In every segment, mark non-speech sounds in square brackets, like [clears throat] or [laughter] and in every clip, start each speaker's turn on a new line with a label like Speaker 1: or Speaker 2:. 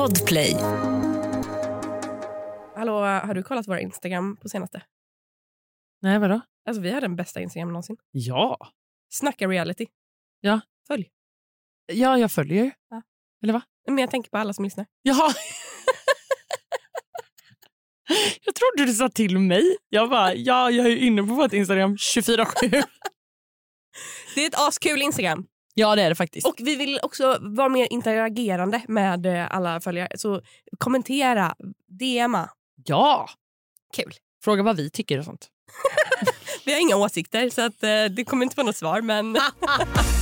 Speaker 1: Podplay.
Speaker 2: Hallå, har du kollat våra Instagram på senaste?
Speaker 3: Nej, vadå?
Speaker 2: Alltså vi har den bästa Instagram någonsin.
Speaker 3: Ja.
Speaker 2: Snacka reality.
Speaker 3: Ja.
Speaker 2: Följ.
Speaker 3: Ja, jag följer ju.
Speaker 2: Ja.
Speaker 3: Eller va?
Speaker 2: Men jag tänker på alla som lyssnar.
Speaker 3: Jaha. [laughs] jag trodde du sa till mig. Jag bara, ja, jag är inne på vårt Instagram 24-7. [laughs]
Speaker 2: Det är ett askul Instagram.
Speaker 3: Ja, det är det faktiskt.
Speaker 2: Och vi vill också vara mer interagerande med eh, alla följare. Så kommentera, DMa.
Speaker 3: ja.
Speaker 2: Kul.
Speaker 3: Fråga vad vi tycker och sånt. [laughs]
Speaker 2: Vi har inga åsikter så att, eh, det kommer inte vara något svar. Men [laughs]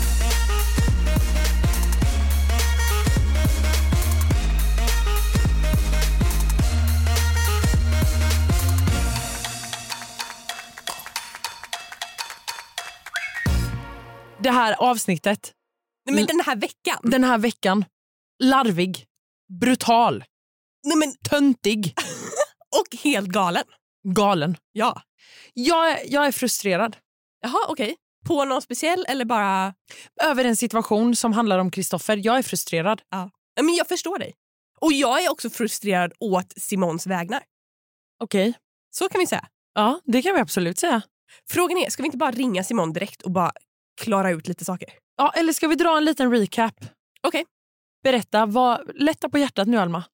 Speaker 3: Det här avsnittet,
Speaker 2: Nej, men den här veckan.
Speaker 3: den här veckan, larvig, brutal,
Speaker 2: Nej, men,
Speaker 3: töntig, [laughs]
Speaker 2: och helt galen.
Speaker 3: galen.
Speaker 2: Ja.
Speaker 3: Jag, är- jag är frustrerad
Speaker 2: Jaha, okej. På någon speciell eller bara...
Speaker 3: över en situation som handlar om Kristoffer. Jag är frustrerad.
Speaker 2: Ja, Men jag förstår dig. Och jag är också frustrerad åt Simons vägnar.
Speaker 3: Okej.
Speaker 2: Så kan vi säga.
Speaker 3: Ja, det kan vi absolut säga.
Speaker 2: Frågan är, ska vi inte bara ringa Simon direkt och bara klara ut lite saker?
Speaker 3: Ja, eller ska vi dra en liten recap?
Speaker 2: Okej.
Speaker 3: Berätta, vad, lätta på hjärtat nu Alma.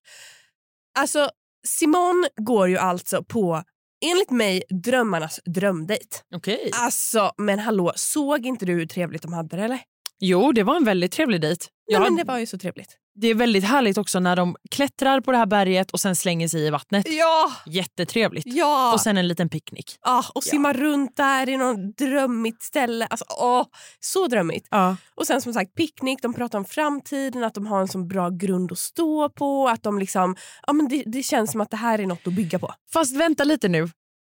Speaker 2: Alltså, Simon går ju alltså på, enligt mig, drömmarnas drömdejt.
Speaker 3: Okej.
Speaker 2: Alltså, men hallå, såg inte du hur trevligt de hade det eller?
Speaker 3: Jo, det var en väldigt trevlig dejt.
Speaker 2: Ja,
Speaker 3: Jag
Speaker 2: men det var ju så trevligt.
Speaker 3: Det är väldigt härligt också när de klättrar på det här berget och sen slänger sig i vattnet.
Speaker 2: Ja!
Speaker 3: Jättetrevligt.
Speaker 2: Ja!
Speaker 3: Och sen en liten picknick.
Speaker 2: ah, och simma runt där i något drömmigt ställe. Alltså, åh, så drömmigt.
Speaker 3: Ja.
Speaker 2: Och sen som sagt picknick, de pratar om framtiden, att de har en så bra grund att stå på. Att de liksom, ja, men det, det känns som att det här är något att bygga på.
Speaker 3: Fast vänta lite nu.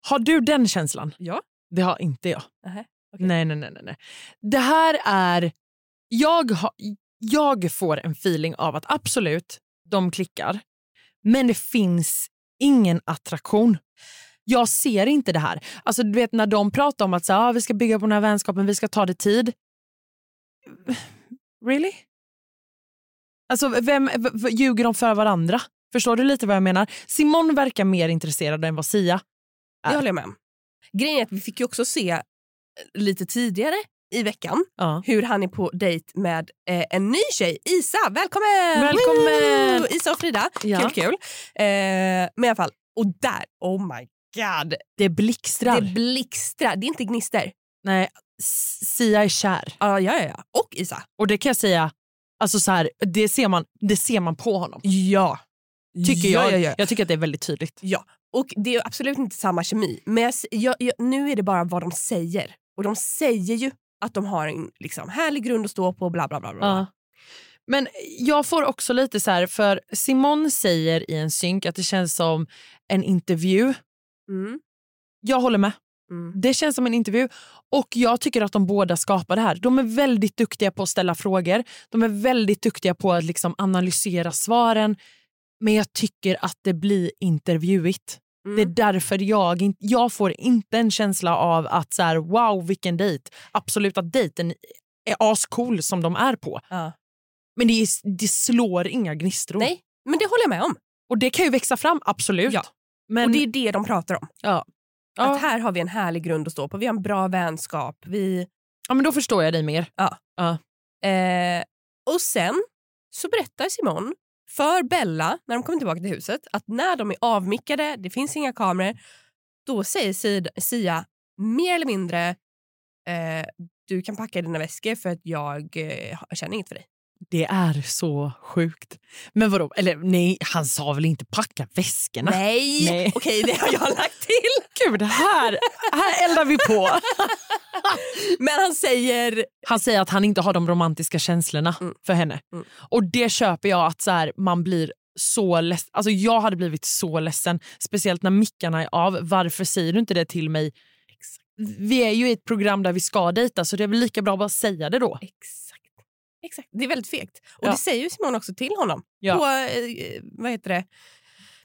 Speaker 3: Har du den känslan?
Speaker 2: Ja.
Speaker 3: Det har inte jag.
Speaker 2: Nähä, okej.
Speaker 3: Nej, nej, nej, nej, nej. Det här är... Jag, har, jag får en feeling av att absolut, de klickar. Men det finns ingen attraktion. Jag ser inte det här. Alltså, du vet när de pratar om att så, ah, vi ska bygga på den här vänskapen, vi ska ta det tid. [sighs] Really? Alltså, vem, ljuger de för varandra? Förstår du lite vad jag menar? Simon verkar mer intresserad än vad Sia
Speaker 2: Det
Speaker 3: är.
Speaker 2: håller jag med om. Grejen är att vi fick ju också se eh, lite tidigare i veckan
Speaker 3: Ja.
Speaker 2: hur han är på dejt med eh, en ny tjej, Isa. Välkommen!
Speaker 3: Välkommen!
Speaker 2: Woo! Isa och Frida.
Speaker 3: Ja.
Speaker 2: Kul, kul. Eh, men i alla fall, och där, oh my god.
Speaker 3: Det blixtrar.
Speaker 2: Det blixtrar. Det är inte gnister.
Speaker 3: Nej, Sia är kär.
Speaker 2: Ja, ja, ja, ja. Och Isa.
Speaker 3: Och det kan jag säga, alltså så här, det, ser man, det ser man på honom.
Speaker 2: Ja.
Speaker 3: Tycker
Speaker 2: ja,
Speaker 3: jag.
Speaker 2: Ja, ja.
Speaker 3: jag tycker att det är väldigt tydligt.
Speaker 2: ja. Och det är absolut inte samma kemi. Men jag, jag, nu är det bara vad de säger. Och de säger ju att de har en liksom, härlig grund att stå på. Bla, bla, bla, bla.
Speaker 3: Ja. Men jag får också lite så här, för Simon säger i en synk att det känns som en intervju.
Speaker 2: Mm.
Speaker 3: Jag håller med.
Speaker 2: Mm.
Speaker 3: Det känns som en intervju och jag tycker att de båda skapar det här. De är väldigt duktiga på att ställa frågor. De är väldigt duktiga på att liksom analysera svaren. Men jag tycker att det blir intervjuigt.
Speaker 2: Mm.
Speaker 3: Det är därför jag, jag får inte en känsla av att så här, wow vilken dejt. Absolut att dejten är ascool som de är på.
Speaker 2: Ja.
Speaker 3: Men det, är, det slår inga gnistor.
Speaker 2: Nej, men det håller jag med om.
Speaker 3: Och det kan ju växa fram, absolut.
Speaker 2: Ja.
Speaker 3: Men,
Speaker 2: Och det är det de pratar om.
Speaker 3: ja. Ja.
Speaker 2: Att här har vi en härlig grund att stå på. Vi har en bra vänskap. Vi,
Speaker 3: ja, men då förstår jag dig mer.
Speaker 2: eh, och sen så berättar Simon för Bella när de kommer tillbaka till huset att när de är avmickade, det finns inga kameror, då säger Sid- Sia mer eller mindre eh, du kan packa dina väskor för att jag eh, känner inget för dig.
Speaker 3: Det är så sjukt. Men vadå? Eller nej, han sa väl inte packa väskorna?
Speaker 2: Nej!
Speaker 3: Nej.
Speaker 2: Okej, det har jag lagt till. [laughs]
Speaker 3: Gud, här, här eldar vi på. [laughs]
Speaker 2: Men han säger...
Speaker 3: Han säger att han inte har de romantiska känslorna
Speaker 2: Mm.
Speaker 3: för henne.
Speaker 2: Mm.
Speaker 3: Och det köper jag att så här, man blir så ledsen. Alltså jag hade blivit så ledsen, speciellt när mickarna är av. Varför säger du inte det till mig? Vi är ju i ett program där vi ska dejta så det är väl lika bra att bara säga det då.
Speaker 2: Exakt. Exakt. Det är väldigt fegt. Och
Speaker 3: Ja.
Speaker 2: det säger ju Simon också till honom
Speaker 3: Ja.
Speaker 2: på eh, vad heter det?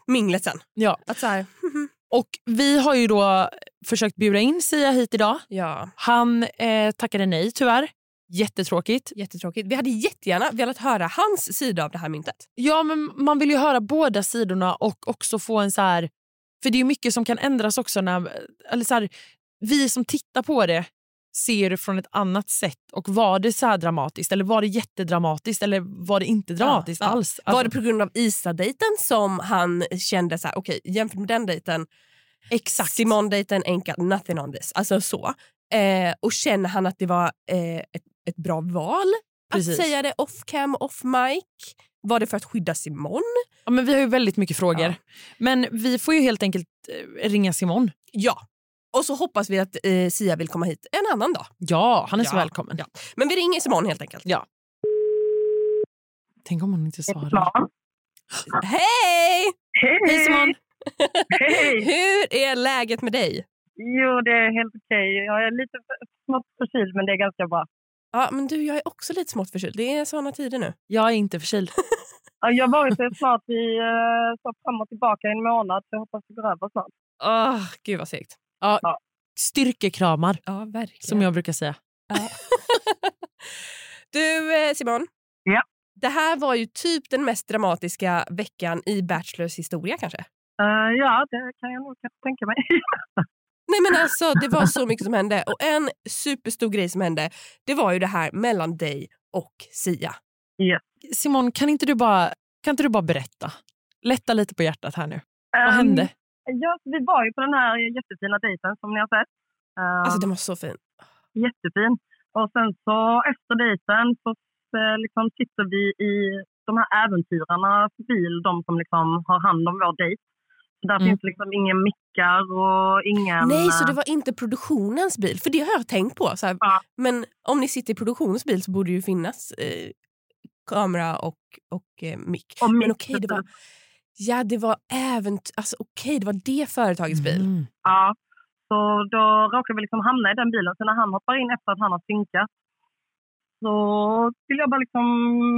Speaker 2: minglet sen.
Speaker 3: Ja.
Speaker 2: Att så här, mhm.
Speaker 3: Och vi har ju då försökt bjuda in Sia hit idag.
Speaker 2: ja.
Speaker 3: Han eh, tackade nej tyvärr. Jättetråkigt.
Speaker 2: Jättetråkigt. Vi hade jättegärna velat höra hans sida av det här myntet.
Speaker 3: Ja, men man vill ju höra båda sidorna och också få en så här... För det är mycket som kan ändras också. när eller så här, Vi som tittar på det ser det från ett annat sätt. Och Var det så här dramatiskt eller var det jättedramatiskt eller var det inte dramatiskt
Speaker 2: Ja,
Speaker 3: alls?
Speaker 2: Var det
Speaker 3: Alltså,
Speaker 2: på grund av Isa-dejten som han kände så här, okej jämfört med den dejten,
Speaker 3: exakt.
Speaker 2: Simon-dejten enkelt, nothing on this. Alltså så. Eh, och känner han att det var eh, ett, ett bra val
Speaker 3: Precis.
Speaker 2: att säga det off cam, off mic? Var det för att skydda Simon?
Speaker 3: Ja, men vi har ju väldigt mycket frågor.
Speaker 2: Ja.
Speaker 3: Men vi får ju helt enkelt eh, ringa Simon.
Speaker 2: Ja. Och så hoppas vi att eh, Sia vill komma hit en annan dag.
Speaker 3: Ja, han är så
Speaker 2: Ja,
Speaker 3: välkommen.
Speaker 2: ja. Men vi ringer Simon helt enkelt.
Speaker 3: Ja. Tänk om hon inte svarar.
Speaker 2: Hej!
Speaker 1: Hej!
Speaker 3: Hej Simon!
Speaker 1: Hej! [laughs]
Speaker 2: Hur är läget med dig?
Speaker 1: Jo, det är helt okej. Jag är lite för- smått förkyld, men det är ganska bra.
Speaker 2: Ja, men du, jag är också lite smått förkyld. Det är såna tider nu.
Speaker 3: Jag är inte förkyld. [laughs]
Speaker 1: Ja, Jag har varit så snart vi uh, så fram och tillbaka i en månad, så jag hoppas det går över snart.
Speaker 2: Åh, gud vad segt.
Speaker 3: Ja,
Speaker 1: Ja.
Speaker 3: Styrkekramar,
Speaker 2: Ja, verkligen.
Speaker 3: som jag brukar säga.
Speaker 2: Ja. [laughs] du, eh, Simon.
Speaker 1: Ja.
Speaker 2: Det här var ju typ den mest dramatiska veckan i Bachelors historia kanske.
Speaker 1: Eh, ja, det kan jag nog tänka mig. [laughs]
Speaker 2: Nej men alltså det var så mycket som hände och en superstor grej som hände det var ju det här mellan dig och Sia.
Speaker 3: Simon, kan inte, du bara, kan inte du bara berätta? Lätta lite på hjärtat här nu. Vad
Speaker 1: Ehm,
Speaker 3: hände?
Speaker 1: Ja, vi var ju på den här jättefina dejten som ni har sett. Uh,
Speaker 2: Alltså den var så fin.
Speaker 1: Jättefin. Och sen så efter dejten så eh, liksom sitter vi i de här äventyrarnas bil, de som liksom har hand om vår dejt. Där
Speaker 3: Mm.
Speaker 1: finns liksom inga mickar och ingen...
Speaker 2: Nej så
Speaker 1: eh,
Speaker 2: det var inte produktionens bil för det har jag tänkt på. Så här,
Speaker 1: Ja.
Speaker 2: Men om ni sitter i produktionens bil så borde det ju finnas eh, kamera och, och eh, mick.
Speaker 1: och
Speaker 2: Men
Speaker 1: mick-
Speaker 2: okej det var Ja det var även, alltså okej det var det företagets bil.
Speaker 3: Mm.
Speaker 1: Ja, så då råkar vi liksom hamna i den bilen. Så när han hoppar in efter att han har synkat så vill jag bara liksom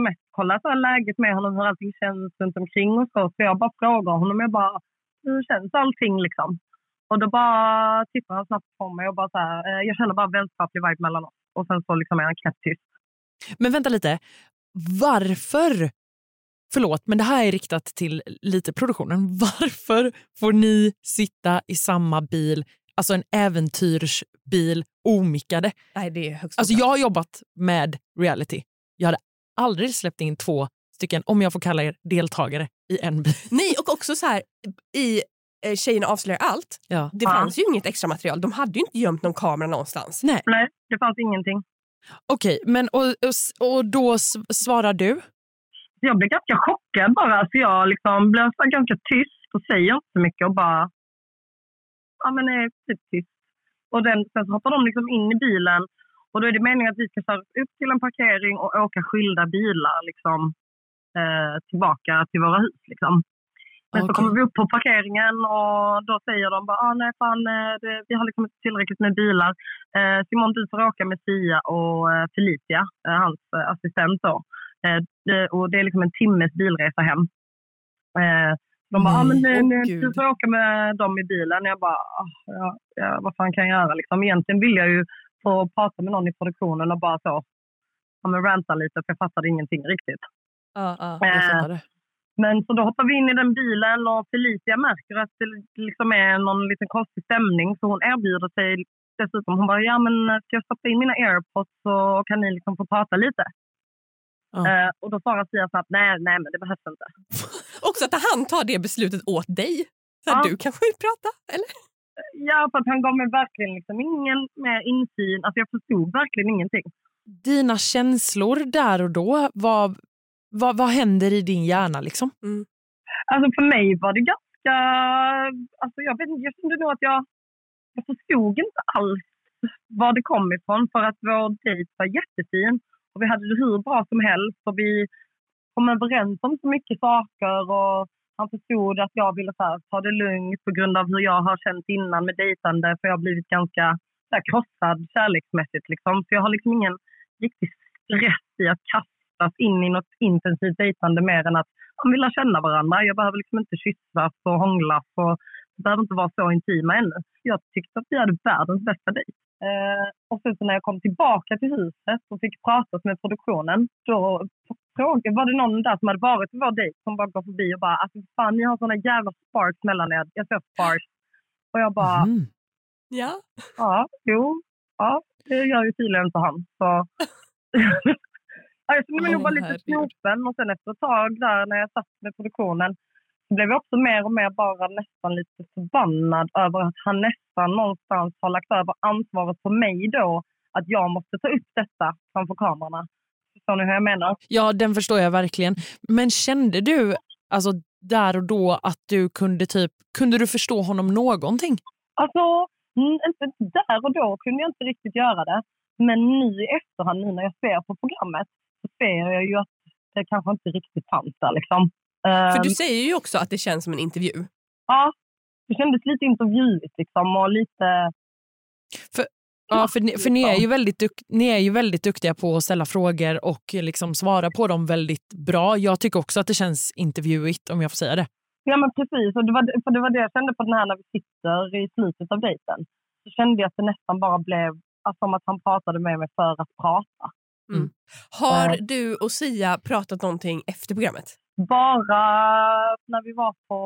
Speaker 1: mest kolla så här läget med honom, hur allting känns runt omkring och så. Så jag bara frågar honom, jag bara, hur känns allting liksom? Och då bara tittar han snabbt på mig och bara så här, eh, jag känner bara vänskaplig vibe mellan oss. Och sen så liksom är han knäpptyst.
Speaker 3: Men vänta lite. Varför? Förlåt, men det här är riktat till lite produktionen. [laughs] Varför får ni sitta i samma bil, alltså en äventyrsbil, omickade?
Speaker 2: Nej det är högst
Speaker 3: Alltså jag har jobbat med reality. Jag hade aldrig släppt in två stycken, om jag får kalla er deltagare, i en bil. [laughs]
Speaker 2: Nej och också så här i eh, Tjejerna avslöjar allt.
Speaker 3: Ja.
Speaker 2: Det
Speaker 1: Ja.
Speaker 2: fanns ju inget extra material. De hade ju inte gömt någon kamera någonstans.
Speaker 3: Nej,
Speaker 1: Nej, det fanns ingenting.
Speaker 3: okej. Men och, och, då svarar du?
Speaker 1: Jag blev ganska chockad bara. Så jag liksom blev så ganska tyst och säger inte så mycket och bara... Ja, men är typ tyst. Och den, sen så hoppar de liksom in i bilen och då är det meningen att vi ska köra upp till en parkering och åka skilda bilar liksom, eh, tillbaka till våra hus. Liksom. Men så
Speaker 3: Okej.
Speaker 1: kommer vi upp på parkeringen och då säger de bara ah, nej fan, eh, det, vi har liksom inte tillräckligt med bilar. Eh, Simon du får åka med Sia och eh, Felicia, eh, hans assistent då. Eh, och det är liksom en timmes bilresa hem. Eh, de bara, ah, men
Speaker 2: Nej,
Speaker 1: nu, nu,
Speaker 2: gud.
Speaker 1: du får åka med dem i bilen. Jag bara, ah, ja, ja, vad fan kan jag göra? Liksom, egentligen vill jag ju få prata med någon i produktionen och bara så, ja, men ranta lite för jag fattade ingenting riktigt.
Speaker 2: Ja, ja.
Speaker 3: Jag
Speaker 1: Eh,
Speaker 3: fattar det.
Speaker 1: men så då hoppar vi in i den bilen och Felicia märker att det liksom är någon liten konstig stämning så hon erbjuder sig dessutom. Hon bara, ja men ska jag stoppa in mina airpods så kan ni liksom få prata lite? Eh, och då svarar Sia snabbt, nej, nej men det behövs inte. [laughs]
Speaker 2: Också att han tar det beslutet åt dig. Så
Speaker 1: Ja.
Speaker 2: Du kanske vill prata? Eller?
Speaker 1: Ja, för att han gav mig verkligen liksom ingen mer insyn. Alltså jag förstod verkligen ingenting.
Speaker 3: Dina känslor där och då, vad, vad, vad händer i din hjärna? liksom?
Speaker 1: Alltså för mig var det ganska... Alltså jag, vet, jag kände nog att jag, jag förstod inte alls var det kom ifrån för att vår dejt var jättefin och vi hade det hur bra som helst och vi kom överens om så mycket saker och han förstod att jag ville så här, ta det lugnt på grund av hur jag har känt innan med dejtande för jag har blivit ganska så här, krossad kärleksmässigt liksom. Så jag har liksom ingen riktig stress i att kastas in i något intensivt dejtande mer än att man vill lära känna varandra. Jag behöver liksom inte kyssas och hånglas och behöver inte vara så intima ännu. Jag tyckte att vi hade världens bästa dejt. Eh, och sen så när jag kom tillbaka till huset och fick prata med produktionen, då frågade, var det någon där som hade varit på vår dejt som bara går förbi och bara alltså fan ni har såna jävla sparks mellan er. Jag ser sparks. Och jag bara,
Speaker 3: Mm.
Speaker 2: Ja.
Speaker 1: ja, jo, ja, det gör ju tydligen inte han. Så. ja, jag kände mig nog bara lite snopen och sen efter ett tag där när jag satt med produktionen blev jag också mer och mer bara nästan lite förbannad över att han nästan någonstans har lagt över ansvaret på mig då att jag måste ta upp detta framför kamerorna. Förstår ni hur jag menar?
Speaker 3: Ja, den förstår jag verkligen. Men kände du alltså, där och då att du kunde typ, kunde du förstå honom någonting?
Speaker 1: Alltså, inte där och då kunde jag inte riktigt göra det. Men nu i efterhand, nu när jag ser på programmet, så ser jag ju att det kanske inte riktigt fanns där. Liksom.
Speaker 2: För
Speaker 1: Ehm,
Speaker 2: du säger ju också att det känns som en intervju.
Speaker 1: Ja, det kändes lite intervjuigt liksom och lite...
Speaker 3: Ja, för, ni, för ni, är ju väldigt duk, ni är ju väldigt duktiga på att ställa frågor och liksom svara på dem väldigt bra. Jag tycker också att det känns intervjuigt om jag får säga det.
Speaker 1: Ja men precis, och det var, för det var det jag kände på den här när vi sitter i slutet av dejten. Så kände jag att det nästan bara blev alltså, som att han pratade med mig för att prata.
Speaker 2: Har
Speaker 1: Eh.
Speaker 2: du och Sia pratat någonting efter programmet?
Speaker 1: Bara när vi var på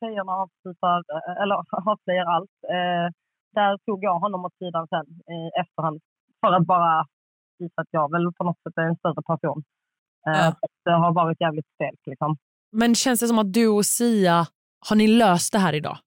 Speaker 1: Tjejerna avslutar, eller [laughs] avslöjar allt. Eh, där tog jag honom åt sidan sen i efterhand. För att bara visa att jag väl på något sätt är en större person. Eh,
Speaker 2: Ja.
Speaker 1: Det har varit jävligt stelt liksom.
Speaker 3: Men känns det som att du och Sia, har ni löst det här idag?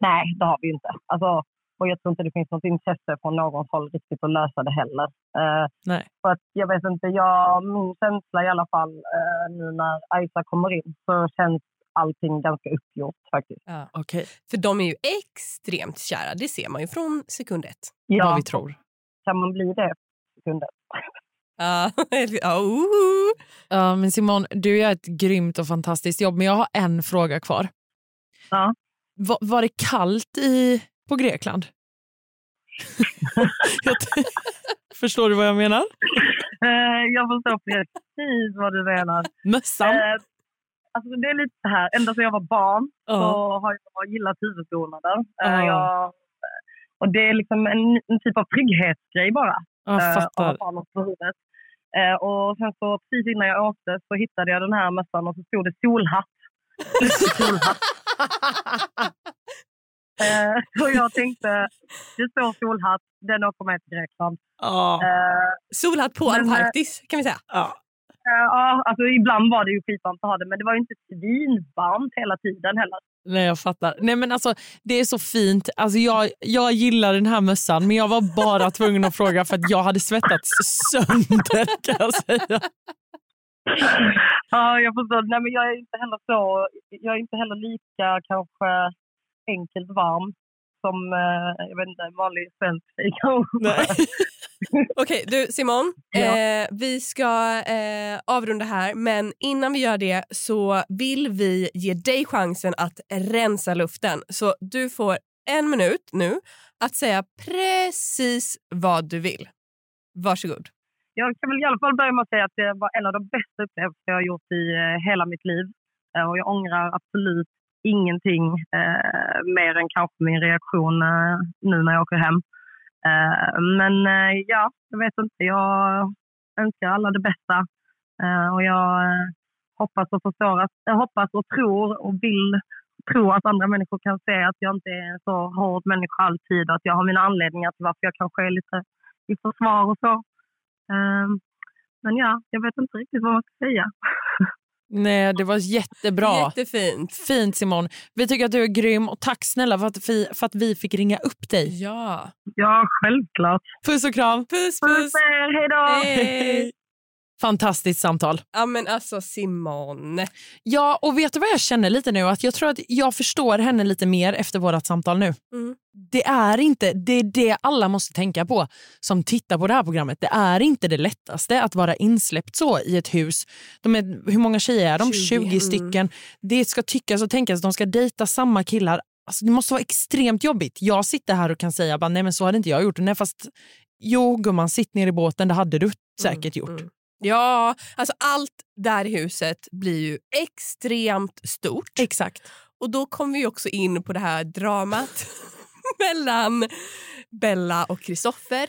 Speaker 1: Nej, det har vi inte. Alltså, och jag tror inte det finns något intresse från någon håll riktigt att lösa det heller. Eh,
Speaker 3: Nej.
Speaker 1: För att jag vet inte, jag, min känsla i alla fall eh, nu när Aisa kommer in så känns allting ganska uppgjort faktiskt.
Speaker 2: Ja.
Speaker 3: Okej,
Speaker 2: För de är ju extremt kära. Det ser man ju från sekund ett.
Speaker 3: vad
Speaker 1: Ja,
Speaker 3: vi tror.
Speaker 1: kan man bli det sekunder? [laughs]
Speaker 2: Ja, ja, oho.
Speaker 3: Ja, men Simon, du gör ett grymt och fantastiskt jobb, men jag har en fråga kvar.
Speaker 1: Ja.
Speaker 3: Va, var det kallt i, på Grekland? [laughs] Förstår du vad jag menar?
Speaker 1: Eh, jag förstår precis vad du menar.
Speaker 3: Mössan?
Speaker 1: Eh, alltså det är lite så här, ända sedan jag var barn så
Speaker 3: Ja.
Speaker 1: har jag gillat huvudbonader. Eh,
Speaker 3: Ja.
Speaker 1: jag, och det är liksom en, en typ av trygghetsgrej bara.
Speaker 3: Jag
Speaker 1: eh,
Speaker 3: fattar.
Speaker 1: huvudet. Eh, och sen så precis innan jag åkte så hittade jag den här mössan och så stod det solhatt. [laughs] solhatt. Eh, så jag tänkte, det står solhatt, den åker med till Grekland.
Speaker 3: Ja.
Speaker 1: Eh,
Speaker 2: Solhatt på
Speaker 1: Men,
Speaker 2: Antarktis kan vi säga.
Speaker 3: Ja.
Speaker 1: eh, ja, alltså ibland var det ju skitvarmt att ha det, men det var ju inte svinvarmt hela tiden heller.
Speaker 3: Nej, jag fattar. Nej, men alltså, det är så fint. Alltså, jag, jag gillar den här mössan, men jag var bara [laughs] tvungen att fråga för att jag hade svettats sönder kan jag säga.
Speaker 1: Ja, jag förstår. Nej, men jag är inte heller så, jag är inte heller lika kanske enkelt varm som eh, jag vet inte, en vanlig svensk tjej kanske. [laughs]
Speaker 2: Okej, du Simon.
Speaker 1: Ja.
Speaker 2: Eh, vi ska eh, avrunda här, men innan vi gör det så vill vi ge dig chansen att rensa luften. Så du får en minut nu att säga precis vad du vill. Varsågod.
Speaker 1: Jag kan väl i alla fall börja med att säga att det var en av de bästa upplevelser jag har gjort i eh, hela mitt liv. Eh, och jag ångrar absolut ingenting eh, mer än kanske min reaktion eh, nu när jag åker hem. Eh, men eh, ja, jag vet inte. Jag önskar alla det bästa. Eh, och jag eh, hoppas och förstår att, jag hoppas och tror och vill tro att andra människor kan se att jag inte är en så hård människa alltid och att jag har mina anledningar till varför jag kanske är lite i försvar och så. Eh, men ja, jag vet inte riktigt vad man ska säga.
Speaker 3: Nej, det var jättebra.
Speaker 2: Jättefint.
Speaker 3: Fint Simon. Vi tycker att du är grym och tack snälla för att vi, för att vi fick ringa upp dig.
Speaker 2: Ja.
Speaker 1: Ja, självklart.
Speaker 3: Puss och kram.
Speaker 2: Puss,
Speaker 1: Puss
Speaker 2: puss.
Speaker 1: hej då!
Speaker 2: Hej.
Speaker 3: Fantastiskt samtal.
Speaker 2: Ja, men alltså Simon.
Speaker 3: Ja, och vet du vad jag känner lite nu? Att jag tror att jag förstår henne lite mer efter vårt samtal nu.
Speaker 2: Mm.
Speaker 3: Det är inte det, är det alla måste tänka på som tittar på det här programmet. Det är inte det lättaste att vara insläppt så i ett hus. De är, hur många tjejer är de?
Speaker 2: 20,
Speaker 3: 20,
Speaker 2: mm.
Speaker 3: stycken. Det ska tyckas och tänkas att de ska dejta samma killar. Alltså, det måste vara extremt jobbigt. Jag sitter här och kan säga bara, nej men så hade inte jag gjort. Nej, fast jo gumman, sitt ner i båten. Det hade du säkert gjort.
Speaker 2: Ja, alltså allt där i huset blir ju extremt stort.
Speaker 3: Exakt.
Speaker 2: Och då kom vi också in på det här dramat [laughs] mellan Bella och Kristoffer.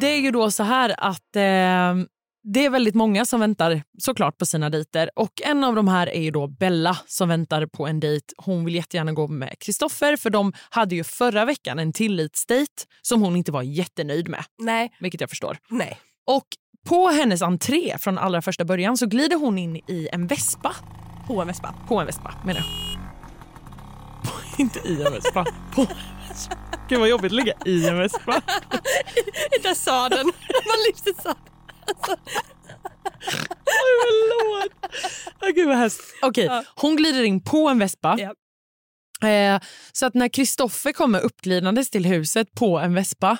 Speaker 3: Det är ju då så här att eh, det är väldigt många som väntar såklart på sina dejter. Och en av de här är ju då Bella som väntar på en dejt. Hon vill jättegärna gå med Kristoffer för de hade ju förra veckan en tillitsdejt som hon inte var jättenöjd med.
Speaker 2: Nej.
Speaker 3: Vilket jag förstår.
Speaker 2: Nej.
Speaker 3: Och på hennes entré från allra första början så glider hon in i en vespa.
Speaker 2: På en vespa.
Speaker 3: På en vespa menar jag. På, [laughs] inte i en vespa. På. Gud vad jobbigt att ligga i en vespa.
Speaker 2: Där sa den. Man lyfter sadeln.
Speaker 3: Oj, förlåt. Oh, gud vad hemskt. Okej, hon glider in på en vespa.
Speaker 2: Ja.
Speaker 3: Eh, så att när Kristoffer kommer uppglidandes till huset på en vespa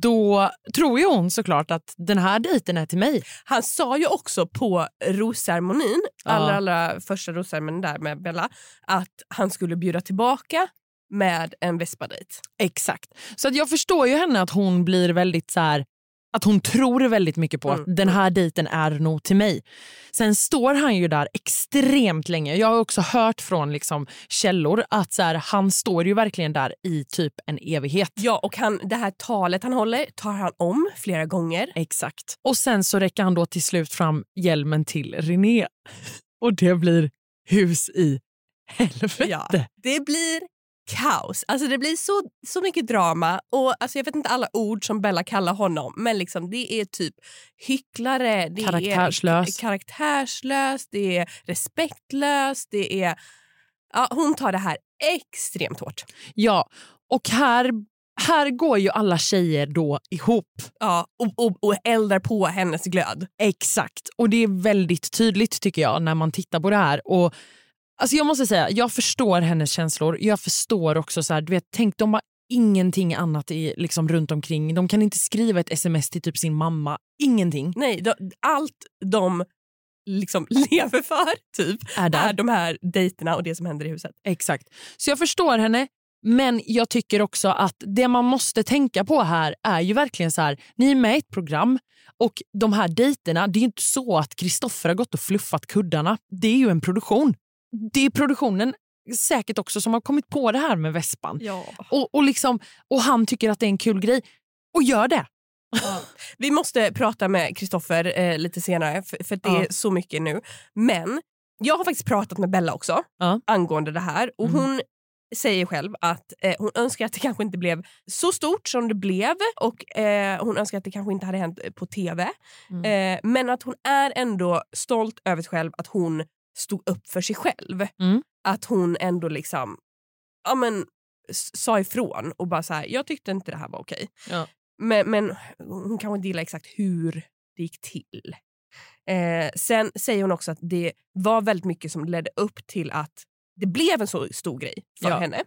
Speaker 3: då tror ju hon såklart att den här dejten är till mig.
Speaker 2: Han sa ju också på rosceremonin,
Speaker 3: Ja.
Speaker 2: allra, allra första rosceremonin där med Bella, att han skulle bjuda tillbaka med en vespadejt.
Speaker 3: Exakt. Så att jag förstår ju henne att hon blir väldigt så här att hon tror väldigt mycket på
Speaker 2: Mm,
Speaker 3: att den här dejten är nog till mig. Sen står han ju där extremt länge. Jag har också hört från liksom källor att så här, han står ju verkligen där i typ en evighet.
Speaker 2: Ja, och han, det här talet han håller tar han om flera gånger.
Speaker 3: Exakt. Och sen så räcker han då till slut fram hjälmen till René. [laughs] Och det blir hus i helvete.
Speaker 2: Ja. Det blir kaos. Alltså det blir så, så mycket drama. Och alltså Jag vet inte alla ord som Bella kallar honom, men liksom det är typ hycklare, det
Speaker 3: Karaktärslös.
Speaker 2: är karaktärslös, det är respektlöst, det är... Ja, hon tar det här extremt hårt.
Speaker 3: Ja, och här, här går ju alla tjejer då ihop.
Speaker 2: Ja, och, och, och eldar på hennes glöd.
Speaker 3: Exakt. Och det är väldigt tydligt tycker jag när man tittar på det här. Och alltså jag måste säga, jag förstår hennes känslor. Jag förstår också så här, du vet, tänk de har ingenting annat i, liksom, runt omkring. De kan inte skriva ett sms till typ sin mamma. Ingenting
Speaker 2: Nej, de, allt de liksom [laughs] lever för typ
Speaker 3: är där.
Speaker 2: är de här dejterna och det som händer i huset.
Speaker 3: Exakt. Så jag förstår henne. Men jag tycker också att det man måste tänka på här är ju verkligen så här, ni är med i ett program och de här dejterna, det är inte så att Kristoffer har gått och fluffat kuddarna. Det är ju en produktion. Det är produktionen säkert också som har kommit på det här med vespan.
Speaker 2: Ja.
Speaker 3: Och, och, liksom, och han tycker att det är en kul grej. Och gör det.
Speaker 2: Vi måste prata med Kristoffer eh, lite senare för, för det
Speaker 3: Ja.
Speaker 2: är så mycket nu. Men jag har faktiskt pratat med Bella också
Speaker 3: Ja.
Speaker 2: angående det här och
Speaker 3: Mm.
Speaker 2: hon säger själv att eh, hon önskar att det kanske inte blev så stort som det blev och eh, hon önskar att det kanske inte hade hänt på tv.
Speaker 3: Mm.
Speaker 2: Eh, men att hon är ändå stolt över sig själv att hon stod upp för sig själv.
Speaker 3: Mm.
Speaker 2: Att hon ändå liksom ja, men, sa ifrån och bara så här, jag tyckte inte det här var okej.
Speaker 3: Ja.
Speaker 2: Men, men hon kanske inte gillar exakt hur det gick till. Eh, sen säger hon också att det var väldigt mycket som ledde upp till att det blev en så stor grej för
Speaker 3: Ja.
Speaker 2: henne.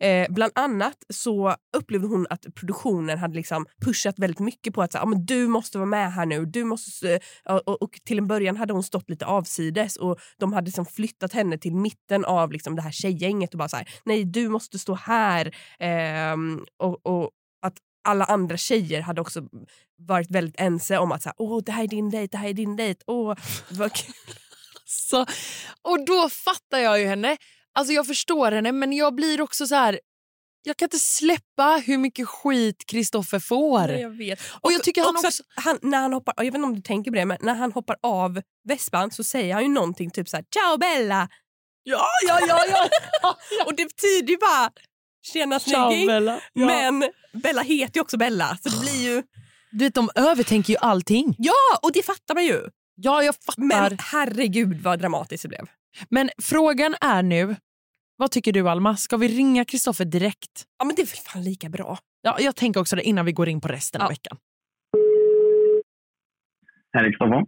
Speaker 2: Eh, bland annat så upplevde hon att produktionen hade liksom pushat väldigt mycket på att så, ah, men du måste vara med här nu. Du måste, s- och, och, till en början hade hon stått lite avsides och de hade liksom flyttat henne till mitten av liksom det här tjejgänget och bara så här, nej du måste stå här. Ehm, och, och att alla andra tjejer hade också varit väldigt ense om att så här, Åh, det här är din dejt, det här är din dejt. Åh, vad kul. [laughs]
Speaker 3: Så, och då fattar jag ju henne. Alltså jag förstår henne men jag blir också så här. Jag kan inte släppa hur mycket skit Kristoffer får.
Speaker 2: Nej, jag vet.
Speaker 3: Och jag tycker han
Speaker 2: också,
Speaker 3: också-
Speaker 2: han, när han hoppar, jag vet inte om du tänker på det, men när han hoppar av vespan så säger han ju någonting typ så här “Ciao Bella!”
Speaker 3: Ja, ja, ja. ja. [laughs]
Speaker 2: och det betyder ju bara “Tjena
Speaker 3: Ciao,
Speaker 2: snygging!”
Speaker 3: Bella. Ja.
Speaker 2: Men Bella heter ju också Bella så det blir ju...
Speaker 3: Du vet, de övertänker ju allting.
Speaker 2: Ja, och det fattar man ju.
Speaker 3: Ja, jag fattar.
Speaker 2: Men
Speaker 3: Men,
Speaker 2: herregud vad dramatiskt det blev.
Speaker 3: frågan är nu, vad tycker du Alma? Ska vi ringa Kristoffer direkt?
Speaker 2: Ja men det är väl fan lika bra.
Speaker 3: Ja, jag tänker också det innan vi går in på resten av
Speaker 2: Ja.
Speaker 3: veckan.
Speaker 4: Här är Kristoffer.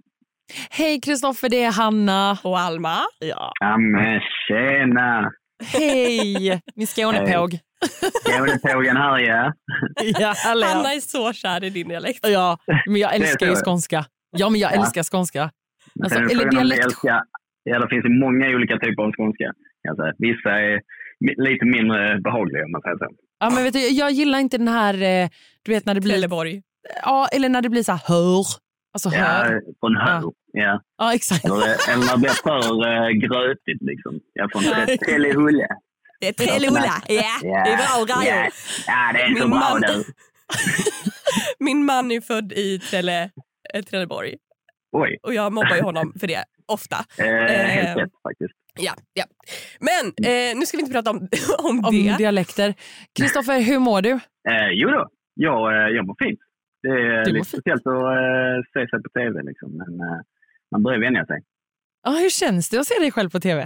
Speaker 3: Hej Kristoffer, det är Hanna.
Speaker 2: Och Alma.
Speaker 3: Ja.
Speaker 4: Ja men tjena!
Speaker 3: Hej! [laughs] Min Skånepåg.
Speaker 4: Skånepågen här ja. [laughs]
Speaker 3: Ja.
Speaker 2: Hanna är så kär i din dialekt.
Speaker 3: ja, men jag älskar ju skånska. Ja, men jag
Speaker 4: Ja.
Speaker 3: älskar skånska. Alltså, eller dialekt.
Speaker 4: älskar- Ja, det finns ju många olika typer av skånska. Kan jag säga. Vissa är lite mindre behagliga om man säger så.
Speaker 3: Ja, men vet du, jag gillar inte den här, eh, du vet när det blir...
Speaker 2: Trelleborg.
Speaker 3: Ja, eller när det blir så här hör. Alltså hör.
Speaker 4: Ja, från hör. Ja.
Speaker 3: Ja, exakt.
Speaker 4: Eller, eller när det blir för uh, grötigt liksom. Ja, från
Speaker 2: Ja.
Speaker 4: Trellehulle.
Speaker 2: Det är Trellehulla. Ja,
Speaker 4: Ja.
Speaker 2: det är bra
Speaker 4: Ja,
Speaker 2: grejer.
Speaker 4: ja, det är så
Speaker 2: Min
Speaker 4: bra
Speaker 2: man-
Speaker 4: du. [laughs]
Speaker 2: Min man är född i Trelle, eh, Trelleborg
Speaker 4: Oj,
Speaker 2: och jag mobbar ju honom för det ofta.
Speaker 4: eh, helt rätt faktiskt.
Speaker 2: Ja, ja. Men eh, nu ska vi inte prata om, [laughs] om
Speaker 3: Om
Speaker 2: det.
Speaker 3: dialekter. Kristoffer, hur mår du?
Speaker 4: Eh, jo då, jag, eh, jag mår fint. Det är
Speaker 3: Du
Speaker 4: lite
Speaker 3: fint.
Speaker 4: speciellt att eh, se sig på tv liksom. Men eh, man börjar vänja sig.
Speaker 3: Ja, hur känns det att se dig själv på tv?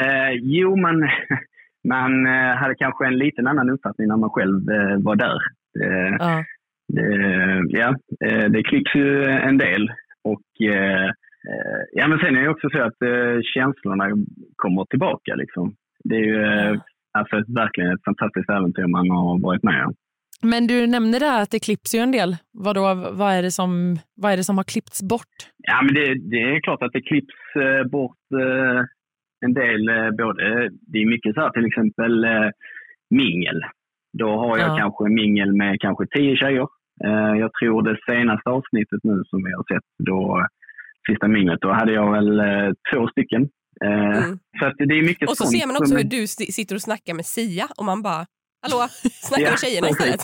Speaker 4: Eh, jo, man, [laughs] man eh, hade kanske en liten annan uppfattning när man själv eh, var där. Eh,
Speaker 3: Ja.
Speaker 4: det, ja, eh, det klipps ju en del. Och, ja, men sen är det också så att eh, känslorna kommer tillbaka. Liksom. Det är ju eh, alltså, ett, verkligen ett fantastiskt äventyr man har varit med om.
Speaker 3: Men du nämnde där att det klipps ju en del. Vadå, vad, är det som, vad är det som har klippts bort?
Speaker 4: Ja, men det, det är klart att det klipps eh, bort eh, en del. Eh, både, det är mycket så här till exempel eh, mingel. Då har jag
Speaker 3: Ja.
Speaker 4: kanske mingel med kanske tio tjejer. Eh, jag tror det senaste avsnittet nu som vi har sett, då, sista minglet, då hade jag väl eh, två stycken. Eh,
Speaker 2: Mm.
Speaker 4: Så att det är mycket
Speaker 2: Och så
Speaker 4: sånt
Speaker 2: ser man också hur du si- sitter och snackar med Sia och man bara, hallå, snacka
Speaker 4: Ja,
Speaker 2: med tjejerna istället.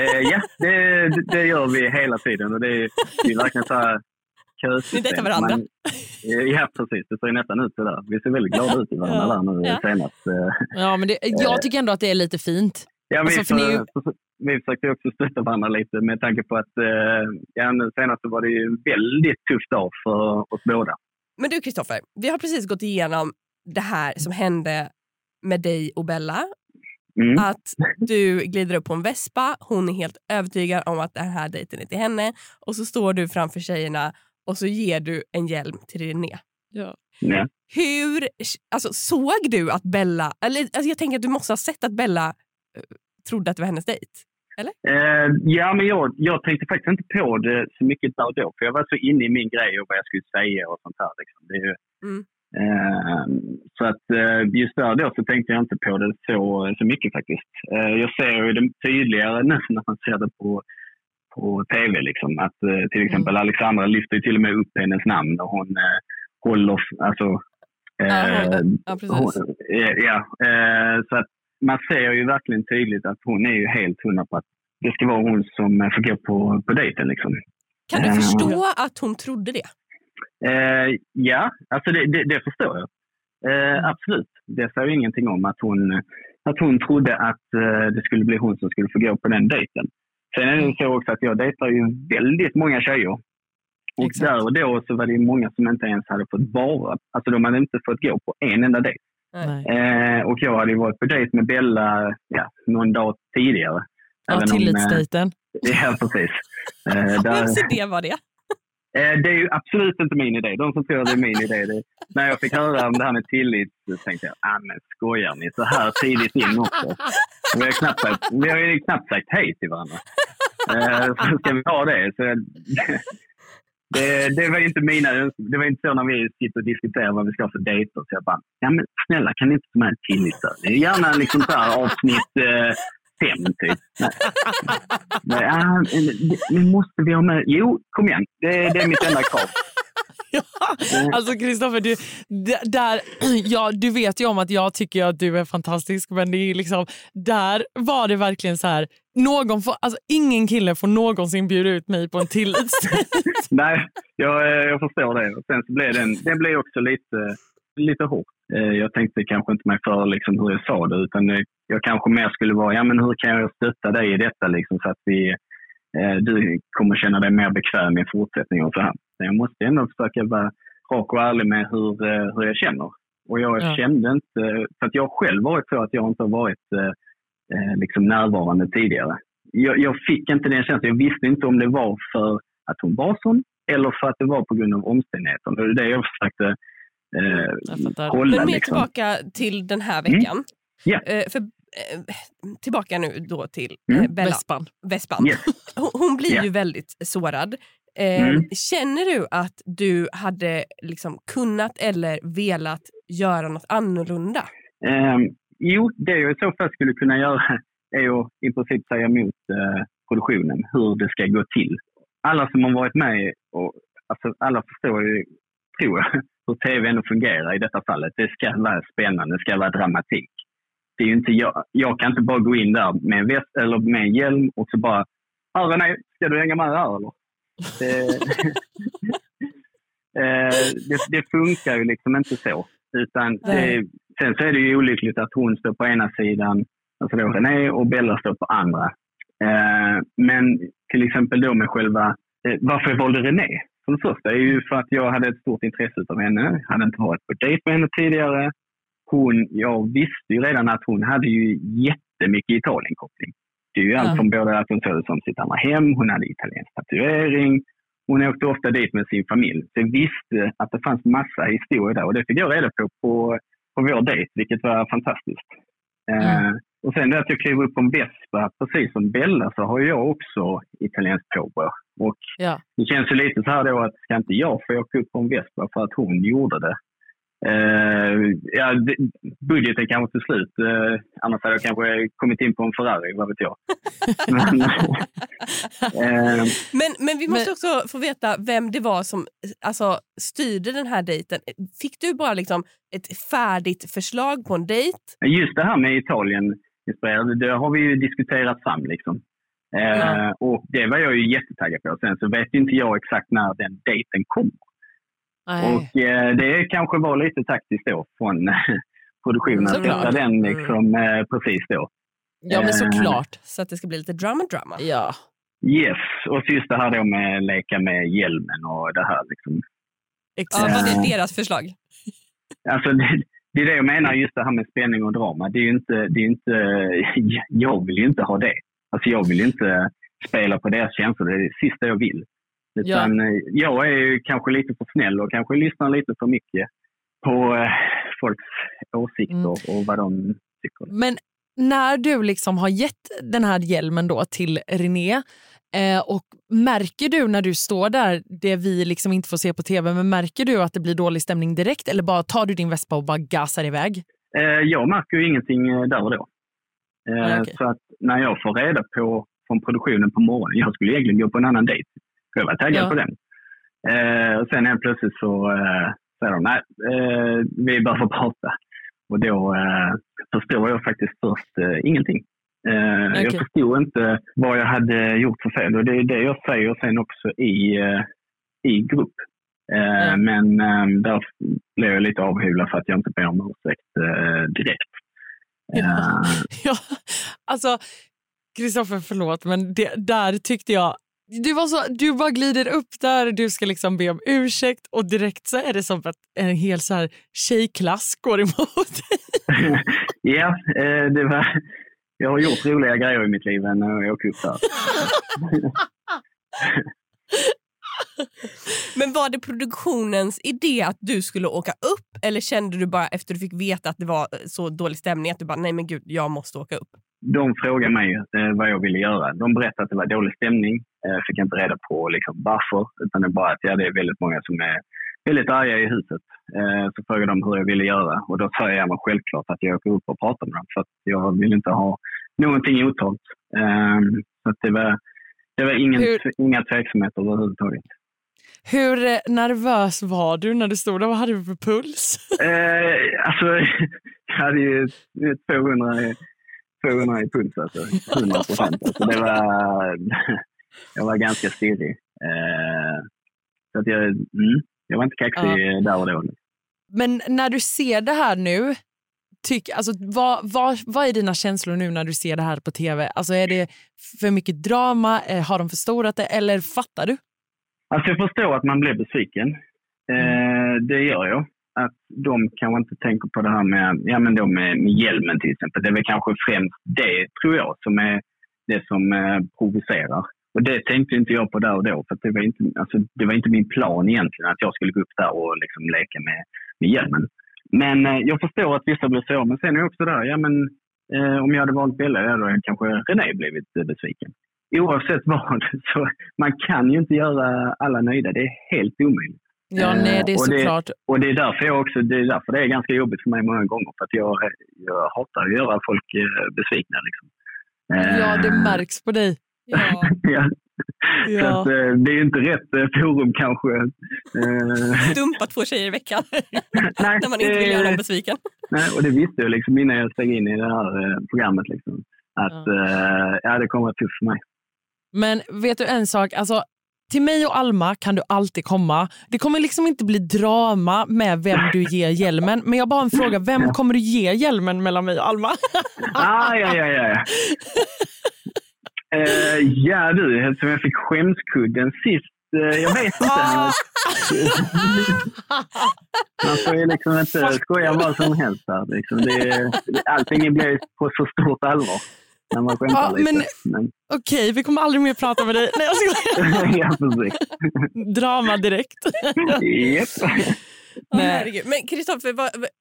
Speaker 4: Eh, ja, det, det- gör vi hela tiden. Och det, är, det är verkligen så här kösystem.
Speaker 2: Ni dejtar varandra.
Speaker 4: Man- eh, ja, precis. Det ser ju nästan ut så där. Vi ser väldigt glada ut i varandra
Speaker 3: Ja,
Speaker 4: där nu
Speaker 2: ja.
Speaker 4: senast.
Speaker 3: Ja, men det, jag tycker ändå att det är lite fint.
Speaker 4: Ja, vi,
Speaker 3: Alltså, för ni-
Speaker 4: för, vi försökte också stötta varandra lite med tanke på att eh, ja, nu senast så var det ju en väldigt tuff dag för oss båda.
Speaker 2: Men du Kristoffer, vi har precis gått igenom det här som hände med dig och Bella.
Speaker 4: Mm.
Speaker 2: Att du glider upp på en vespa, hon är helt övertygad om att den här dejten är till henne och så står du framför tjejerna och så ger du en hjälm till René.
Speaker 4: Ja.
Speaker 2: Hur, alltså, såg du att Bella, eller alltså, jag tänker att du måste ha sett att Bella eh, trodde att det var hennes dejt?
Speaker 4: Eh, ja, men jag, jag tänkte faktiskt inte på det så mycket där och då, för jag var så inne i min grej och vad jag skulle säga och sånt här. Liksom. Det är ju,
Speaker 2: Mm.
Speaker 4: eh, så att eh, just där då så tänkte jag inte på det så, så mycket faktiskt. Eh, jag ser ju det tydligare nu [laughs] när man ser det på, på tv. Liksom, att eh, till exempel Alexandra lyfter till och med upp hennes namn och hon eh, håller, alltså,
Speaker 2: Ja,
Speaker 4: eh,
Speaker 2: hon- ja, precis.
Speaker 4: hon- ja, eh, så att man ser ju verkligen tydligt att hon är ju helt hundra på att det ska vara hon som eh, får gå på, på dejten. Liksom.
Speaker 2: Kan du
Speaker 4: Eh,
Speaker 2: förstå att hon trodde det?
Speaker 4: Eh, ja, alltså det, det, det förstår jag. Eh, absolut. Det säger ingenting om att hon, att hon trodde att det skulle bli hon som skulle få gå på den dejten. Sen är det så också att jag dejtar ju väldigt många tjejer. Och
Speaker 3: Exakt.
Speaker 4: där och då så var det många som inte ens hade fått vara, alltså de hade inte fått gå på en enda dejt. Eh, och jag hade ju varit på dejt med Bella ja, någon dag tidigare.
Speaker 3: Ja,
Speaker 4: Även om, eh,
Speaker 3: tillitsdejten. [laughs]
Speaker 4: Ja, precis. Eh, [laughs] där-
Speaker 2: Vems idé var det?
Speaker 4: Eh, Det är ju absolut inte min idé. De som tror att det är min idé. Det, när jag fick höra om det här med tillit så tänkte jag, ah, men skojar ni så här tidigt in också? Vi har, knappt sagt, vi har ju knappt sagt hej till varandra. Eh, Så ska vi ha det? Så, det, det var inte mina Det var inte så när vi sitter och diskuterar vad vi ska ha för dejter. Så jag bara, ja men snälla kan ni inte ta med en tillit gärna liksom så här avsnitt eh, fem typ. Nej. ja, men måste vi ha med? Jo, kom igen. Det, det är mitt enda krav. [laughs]
Speaker 3: Ja, alltså Kristoffer, du, där, [clears throat] ja, du vet ju om att jag tycker att du är fantastisk men det är liksom, där var det verkligen så här, någon får, alltså, ingen kille får någonsin bjuda ut mig på en tillitsdejt. [laughs]
Speaker 4: Nej, jag, eh, jag förstår det. Sen så blev den, den blev också lite, lite hård. Eh, Jag tänkte kanske inte mig för liksom hur jag sa det, utan eh, jag kanske mer skulle vara, ja men hur kan jag stötta dig i detta liksom, så att vi, du kommer känna dig mer bekväm i fortsättningen och så här. Så jag måste ändå försöka vara rak och ärlig med hur, hur jag känner. Och jag
Speaker 3: Ja.
Speaker 4: kände inte, för att jag själv varit så att jag inte har varit eh, liksom närvarande tidigare. Jag, jag fick inte den känslan, jag visste inte om det var för att hon var sån eller för att det var på grund av omständigheterna. Det är det jag försökte eh,
Speaker 3: Jag
Speaker 4: kolla.
Speaker 2: Men mer
Speaker 4: liksom.
Speaker 2: tillbaka till den här veckan.
Speaker 4: Ja.
Speaker 2: Eh, för, eh, tillbaka nu då till eh,
Speaker 4: Mm.
Speaker 2: Bella
Speaker 3: Vespan.
Speaker 2: Vespan.
Speaker 4: Yes. [laughs]
Speaker 2: Hon, blir
Speaker 4: Ja.
Speaker 2: ju väldigt sårad. Eh,
Speaker 4: Mm.
Speaker 2: Känner du att du hade liksom kunnat eller velat göra något annorlunda?
Speaker 4: Jo, det jag i så fall skulle kunna göra [laughs] är att i princip säga emot eh, produktionen hur det ska gå till. Alla som har varit med, och, alltså, alla förstår ju, tror jag, [laughs] hur tv ändå fungerar i detta fallet. Det ska vara spännande, det ska vara dramatik. Det är ju inte jag, jag kan inte bara gå in där med en, väst, eller med en hjälm och så bara Ja, René, ska du hänga med här eller? Det, [laughs] eh, det, det funkar ju liksom inte så. Utan det, sen så är det ju olyckligt att hon står på ena sidan, alltså då René, och Bella står på andra. Eh, men till exempel då med själva, eh, varför jag valde René som första är ju för att jag hade ett stort intresse av henne. hade inte varit på dejt med henne tidigare. Hon, jag visste ju redan att hon hade ju jättemycket Italien-koppling. Det är ju allt från både att hon såg det som sitt andra hem, hon hade italiensk tatuering, hon åkte ofta dit med sin familj. Så jag visste att det fanns massa historier där och det fick jag reda på på, på vår dejt, vilket var fantastiskt. Eh, och sen det att jag klev upp på en Vespa, precis som Bella, så har jag också italienskt påbrå. Och
Speaker 3: Ja.
Speaker 4: det känns ju lite så här då att ska inte jag få åka upp på en Vespa för att hon gjorde det? Eh, ja, budgeten kanske till slut. Eh, annars hade jag kanske kommit in på en Ferrari, vad vet jag. [laughs] Men, eh,
Speaker 2: Men, men vi måste
Speaker 3: Men-
Speaker 2: också få veta vem det var som alltså, styrde den här dejten. Fick du bara liksom ett färdigt förslag på en dejt?
Speaker 4: Just det här med Italien det har vi ju diskuterat fram liksom.
Speaker 3: Ja.
Speaker 4: Och det var jag ju jättetaggad på. Sen så vet inte jag exakt när den dejten kommer.
Speaker 3: Nej.
Speaker 4: Och eh, det kanske var lite taktiskt då från produktionen att
Speaker 3: Såklart.
Speaker 4: sätta den liksom eh, precis då.
Speaker 3: Ja, men såklart.
Speaker 2: Så att det ska bli lite drama drama.
Speaker 3: Ja.
Speaker 4: Yes, och just det här då med leka med hjälmen och det här liksom.
Speaker 2: Ja,
Speaker 3: Exakt.
Speaker 2: var
Speaker 4: Eh.
Speaker 2: det deras förslag?
Speaker 4: Alltså det, det är det jag menar, just det här med spänning och drama. Det är ju inte, det är inte, [laughs] jag vill ju inte ha det. Alltså jag vill ju inte spela på deras känslor, det är det sista jag vill. Utan eh, jag är ju kanske lite för snäll och kanske lyssnar lite för mycket på eh, folks åsikter
Speaker 3: Mm.
Speaker 4: och vad de tycker.
Speaker 3: Men när du liksom har gett den här hjälmen då till René eh, och märker du när du står där, det vi liksom inte får se på tv, men märker du att det blir dålig stämning direkt eller bara tar du din vespa och bara gasar iväg?
Speaker 4: Eh, jag märker ju ingenting där och då. Eh,
Speaker 3: Ah, okej.
Speaker 4: Så att när jag får reda på från produktionen på morgonen, jag skulle egentligen gå på en annan dejt. Jag var taggad
Speaker 3: Ja.
Speaker 4: på den. Eh, och sen helt plötsligt så eh, säger de, nej, eh, vi behöver prata. Och då eh, förstår jag faktiskt först eh, ingenting. Eh, Jag
Speaker 3: Okej.
Speaker 4: förstod inte vad jag hade gjort för fel och det är det jag säger sen också i, eh, i grupp.
Speaker 3: Ja.
Speaker 4: Men eh, där blev jag lite avhyvlad för att jag inte ber om ursäkt direkt.
Speaker 3: Ja. [laughs] Ja, alltså, Kristoffer, förlåt, men det, där tyckte jag... Du, var så, du bara glider upp där, du ska liksom be om ursäkt och direkt så är det som att en hel så här tjejklass går emot dig. [laughs]
Speaker 4: ja, eh, det var, jag har gjort roliga grejer i mitt liv än att åka upp där.
Speaker 2: Men var det produktionens idé att du skulle åka upp eller kände du bara efter du fick veta att det var så dålig stämning att du bara nej men gud jag måste åka upp?
Speaker 4: De frågade mig eh, vad jag ville göra. De berättade att det var dålig stämning. Eh, fick inte reda på liksom, varför, utan det är bara att ja, det är väldigt många som är väldigt arga i huset. Eh, så frågade de hur jag ville göra och då sa jag mig självklart att jag åker upp och pratar med dem för att jag vill inte ha någonting otalt. Eh, så det var, det var ingen,
Speaker 3: Hur-
Speaker 4: inga tveksamheter överhuvudtaget.
Speaker 3: Hur eh, nervös var du när du stod där? Vad hade du för puls?
Speaker 4: Eh, alltså, [laughs] jag hade ju 200, i- 200 i puls, alltså. 100 procent. Alltså, det var, [laughs] jag var ganska stirrig. Eh, så att jag, mm, jag var inte kaxig där och då.
Speaker 3: Men när du ser det här nu, tyck, alltså, vad, vad, vad är dina känslor nu när du ser det här på tv? Alltså, är det för mycket drama? Eh, Har de förstorat det? Eller fattar du?
Speaker 4: Alltså, jag förstår att man blir besviken. Eh, det gör jag. Att de kanske inte tänker på det här med, ja, men då med, med hjälmen till exempel. Det är väl kanske främst det, tror jag, som är det som eh, provocerar. och det tänkte inte jag på där och då, för att det, var inte, alltså, det var inte min plan egentligen att jag skulle gå upp där och liksom leka med, med hjälmen. Men eh, jag förstår att vissa blir så, men sen är det också där, ja men eh, om jag hade valt Bella, då hade kanske René blivit eh, besviken. Oavsett vad, [laughs] så man kan ju inte göra alla nöjda. Det är helt omöjligt.
Speaker 3: Ja, nej, det är
Speaker 4: Eh, och det-
Speaker 3: såklart.
Speaker 4: Och det är därför jag också, det är därför det är ganska jobbigt för mig många gånger. För att jag, jag hatar att göra folk eh, besvikna. Liksom. Eh,
Speaker 3: Ja, det märks på dig.
Speaker 2: Ja. [laughs]
Speaker 4: ja. Så
Speaker 3: Ja.
Speaker 4: att, eh, det är ju inte rätt eh, forum kanske. Eh,
Speaker 2: Dumpa två tjejer i veckan [laughs]
Speaker 4: nej,
Speaker 2: när man inte vill göra någon besviken.
Speaker 4: Nej, och det visste jag liksom innan jag steg in i det här eh, programmet. Liksom, att eh, ja, det kommer att vara tufft för mig.
Speaker 3: Men vet du en sak? Alltså, till mig och Alma kan du alltid komma. Det kommer liksom inte bli drama med vem du ger hjälmen. Men jag bara har en fråga. Vem kommer du ge hjälmen mellan mig och Alma? [laughs]
Speaker 4: Ah, ja, ja, ja. Eh, ja du, eftersom jag fick skämskudden sist. eh, jag vet inte. Man får ju liksom inte skoja vad som helst här. Liksom. Det, allting blir på så stort allvar när man skämtar
Speaker 3: Ja,
Speaker 4: lite.
Speaker 3: men-
Speaker 4: Men,
Speaker 3: Okej, vi kommer aldrig mer prata med dig. Nej, jag skojar. [laughs]
Speaker 4: ja, precis.
Speaker 3: Drama direkt.
Speaker 2: Herregud. Men Kristoffer,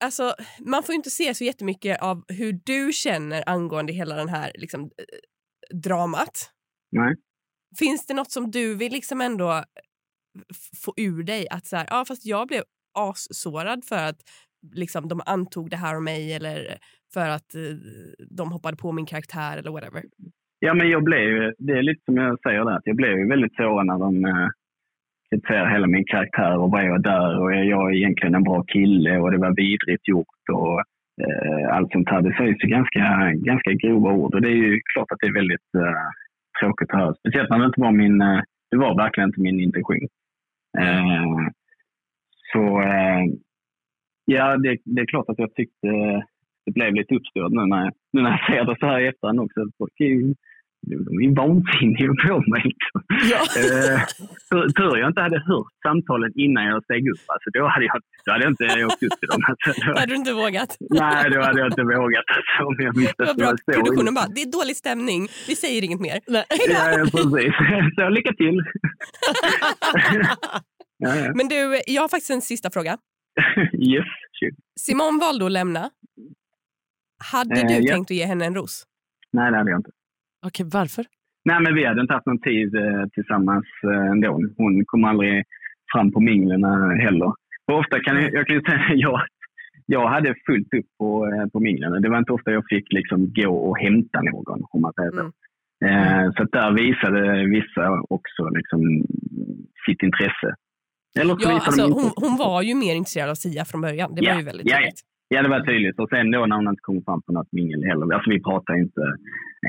Speaker 2: alltså, man får ju inte se så jättemycket av hur du känner angående hela den här liksom, eh, dramat.
Speaker 4: Nej.
Speaker 2: Finns det något som du vill liksom ändå få ur dig? Att så här, ja, fast jag blev assårad för att liksom, de antog det här om mig eller för att eh, de hoppade på min karaktär eller whatever.
Speaker 4: Ja, men jag blev ju, det är lite som jag säger där, att jag blev ju väldigt sårad när de eh, typ kritiserade hela min karaktär och vad jag där och är jag egentligen en bra kille och det var vidrigt gjort och eh, allt sånt här. Det sägs ju ganska, ganska grova ord och det är ju klart att det är väldigt eh, tråkigt att höra. Speciellt när det inte var min, eh, det var verkligen inte min intention. Eh, så eh, ja, det, det är klart att jag tyckte det blev lite uppstått nu när, nu när jag ser det så här i efterhand också. Folk är ju, de är ju vansinniga på mig. Liksom.
Speaker 3: Ja. [laughs]
Speaker 4: Eh, tur, jag inte hade hört samtalen innan jag steg upp. Alltså, då, hade jag, då hade jag inte åkt upp till dem. Alltså, då,
Speaker 2: Hade du inte vågat?
Speaker 4: nej, då hade jag inte vågat. Alltså, om jag visste
Speaker 2: Det var bra. Produktionen bara, det är dålig stämning. Vi säger inget mer.
Speaker 3: Nej.
Speaker 4: Ja, ja, precis. [laughs] Så lycka till. [laughs] ja, ja.
Speaker 2: Men du, jag har faktiskt en sista fråga.
Speaker 4: Yes.
Speaker 2: Simon valde att lämna. Hade
Speaker 4: Eh,
Speaker 2: du
Speaker 4: ja.
Speaker 2: tänkt att ge henne en ros?
Speaker 4: Nej, det hade jag inte.
Speaker 3: Okej, varför?
Speaker 4: Nej, men vi hade inte haft någon tid eh, tillsammans eh, ändå. Hon kom aldrig fram på minglen eh, heller. Och ofta kan jag, jag kan ju säga att [laughs] jag, jag hade fullt upp på, eh, på minglen. Det var inte ofta jag fick liksom gå och hämta någon, om man säger så.
Speaker 2: Mm.
Speaker 4: Eh, så där visade vissa också liksom sitt intresse.
Speaker 2: Ja, alltså, hon, hon var ju mer intresserad av Sia från början. Det var
Speaker 4: Ja,
Speaker 2: ju väldigt
Speaker 4: ja.
Speaker 2: tydligt.
Speaker 4: Ja, det var tydligt. Och sen då när hon inte kom fram på något mingel heller. Alltså vi pratade inte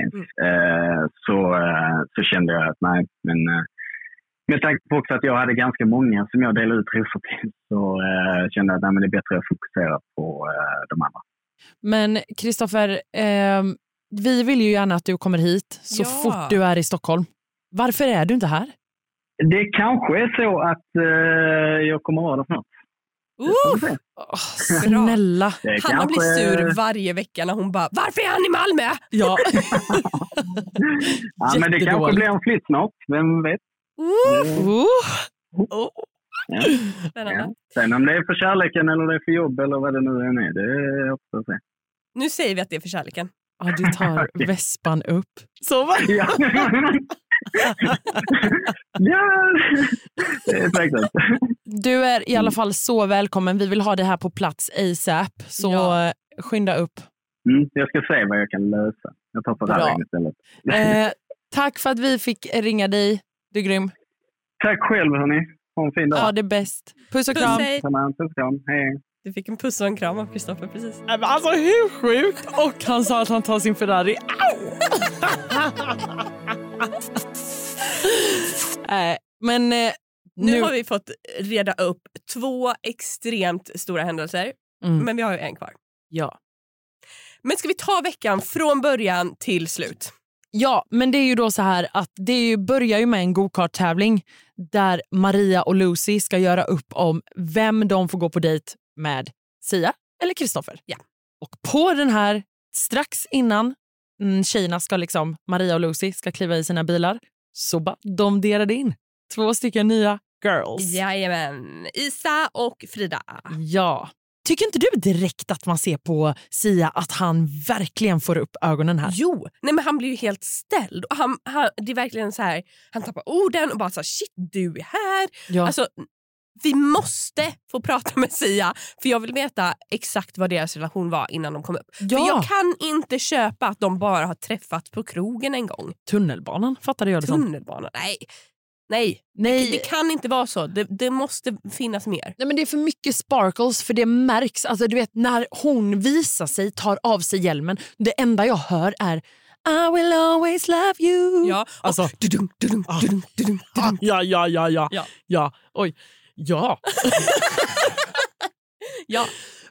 Speaker 4: ens.
Speaker 2: Mm.
Speaker 4: Eh, så, eh, så kände jag att nej, men eh, med tanke på också att jag hade ganska många som jag delade ut rosor till så eh, kände jag att nej, men det är bättre att fokusera på eh, de andra.
Speaker 3: Men Kristoffer, eh, vi vill ju gärna att du kommer hit så
Speaker 2: Ja.
Speaker 3: fort du är i Stockholm. Varför är du inte här?
Speaker 4: Det kanske är så att eh, jag kommer att vara där snart.
Speaker 2: Uh.
Speaker 3: Åh, [laughs] snälla.
Speaker 4: Det
Speaker 2: Hanna
Speaker 4: kanske-
Speaker 2: blir sur varje vecka när hon bara “Varför är han i Malmö?”
Speaker 3: Ja. [laughs]
Speaker 4: Ja, men det kanske blir en flytt snart. Vem vet?
Speaker 2: Uh,
Speaker 3: Oh.
Speaker 2: oh.
Speaker 4: Ja. Ja. Sen om det är för kärleken eller det är för jobb eller vad det nu än är, det är också att se.
Speaker 2: Nu säger vi att det är för kärleken.
Speaker 3: Ja, du tar [laughs] vespan upp. Så va?
Speaker 4: Ja. det säkert.
Speaker 3: Du är i alla fall så välkommen. Vi vill ha det här på plats ASAP. Så
Speaker 2: Ja.
Speaker 3: skynda upp.
Speaker 4: Mm, jag ska se vad jag kan lösa. Jag tar på
Speaker 3: Bra.
Speaker 4: rallen istället.
Speaker 3: Eh, tack för att vi fick ringa dig. Du är grym.
Speaker 4: Tack själv hörni. Ha en fin dag.
Speaker 3: Ja, det är bäst. Puss och kram.
Speaker 2: Puss, hej.
Speaker 4: Puss och kram. Hej.
Speaker 2: Du fick en puss och en kram av Kristoffer precis.
Speaker 3: Alltså hur sjukt? Och han sa att han tar sin Ferrari. [laughs] Nej, [laughs] men eh,
Speaker 2: Nu,
Speaker 3: nu...
Speaker 2: har vi fått reda upp två extremt stora händelser,
Speaker 3: Mm,
Speaker 2: men vi har ju en kvar.
Speaker 3: ja.
Speaker 2: Men ska vi ta veckan från början till slut?
Speaker 3: ja, men det är ju då så här att det ju, börjar ju med en go-kart-tävling där Maria och Lucy ska göra upp om vem de får gå på dejt med, Sia eller Kristoffer.
Speaker 2: Ja.
Speaker 3: Och på den här, strax innan mm, tjejerna ska liksom, Maria och Lucy ska kliva i sina bilar Så bara, de delade in två stycken nya girls.
Speaker 2: Jajamän. Isa och Frida.
Speaker 3: Ja. Tycker inte du direkt att man ser på Sia att han verkligen får upp ögonen här?
Speaker 2: Jo, nej men han blir ju helt ställd. Och han, han, det är verkligen så här, han tappar orden och bara så här, shit du är här.
Speaker 3: Ja.
Speaker 2: Alltså, vi måste få prata med Sia för jag vill veta exakt vad deras relation var innan de kom upp.
Speaker 3: Ja.
Speaker 2: För jag kan inte köpa att de bara har träffats på krogen en gång.
Speaker 3: Tunnelbanan fattade jag det som.
Speaker 2: Tunnelbanan, nej. Nej,
Speaker 3: Nej.
Speaker 2: det kan inte vara så. Det, det måste finnas mer.
Speaker 3: Nej, men det är för mycket sparkles för det märks. Alltså, du vet, när hon visar sig, tar av sig hjälmen, det enda jag hör är I will always love you.
Speaker 2: Ja,
Speaker 3: Alltså-
Speaker 2: dudum, dudum, dudum, dudum,
Speaker 3: Ah,
Speaker 2: dudum.
Speaker 3: ja, ja, ja, ja,
Speaker 2: Ja.
Speaker 3: ja. Oj. Ja. [laughs]
Speaker 2: Ja.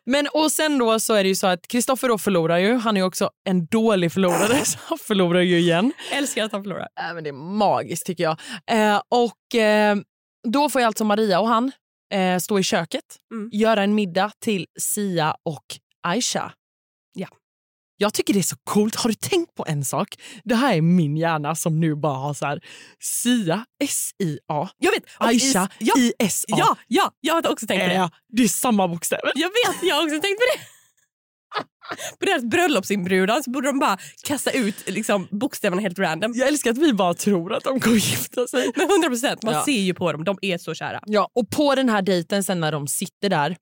Speaker 3: Men och sen då så är det ju så att Kristoffer då förlorar ju. Han är ju också en dålig förlorare [laughs] så han förlorar ju igen.
Speaker 2: Älskar att han förlorar.
Speaker 3: Äh, men det är magiskt tycker jag. Eh, och eh, då får ju alltså Maria och han eh, stå i köket,
Speaker 2: Mm.
Speaker 3: göra en middag till Sia och Aisha.
Speaker 2: Ja.
Speaker 3: Jag tycker det är så coolt. Har du tänkt på en sak? Det här är min hjärna som nu bara har så här Sia, S-I-A,
Speaker 2: Jag vet.
Speaker 3: Aisha,
Speaker 2: is- ja,
Speaker 3: I-S-A.
Speaker 2: ja, ja, jag hade också tänkt på det.
Speaker 3: Eh, det är samma bokstäver.
Speaker 2: Jag vet, jag har också tänkt på det. [laughs] På deras bröllopsinbjudan så borde de bara kasta ut liksom, bokstäverna helt random.
Speaker 3: Jag älskar att vi bara tror att de kommer gifta sig.
Speaker 2: Men 100 procent, man
Speaker 3: Ja.
Speaker 2: ser ju på dem, de är så kära.
Speaker 3: Ja, och på den här dejten sen när de sitter där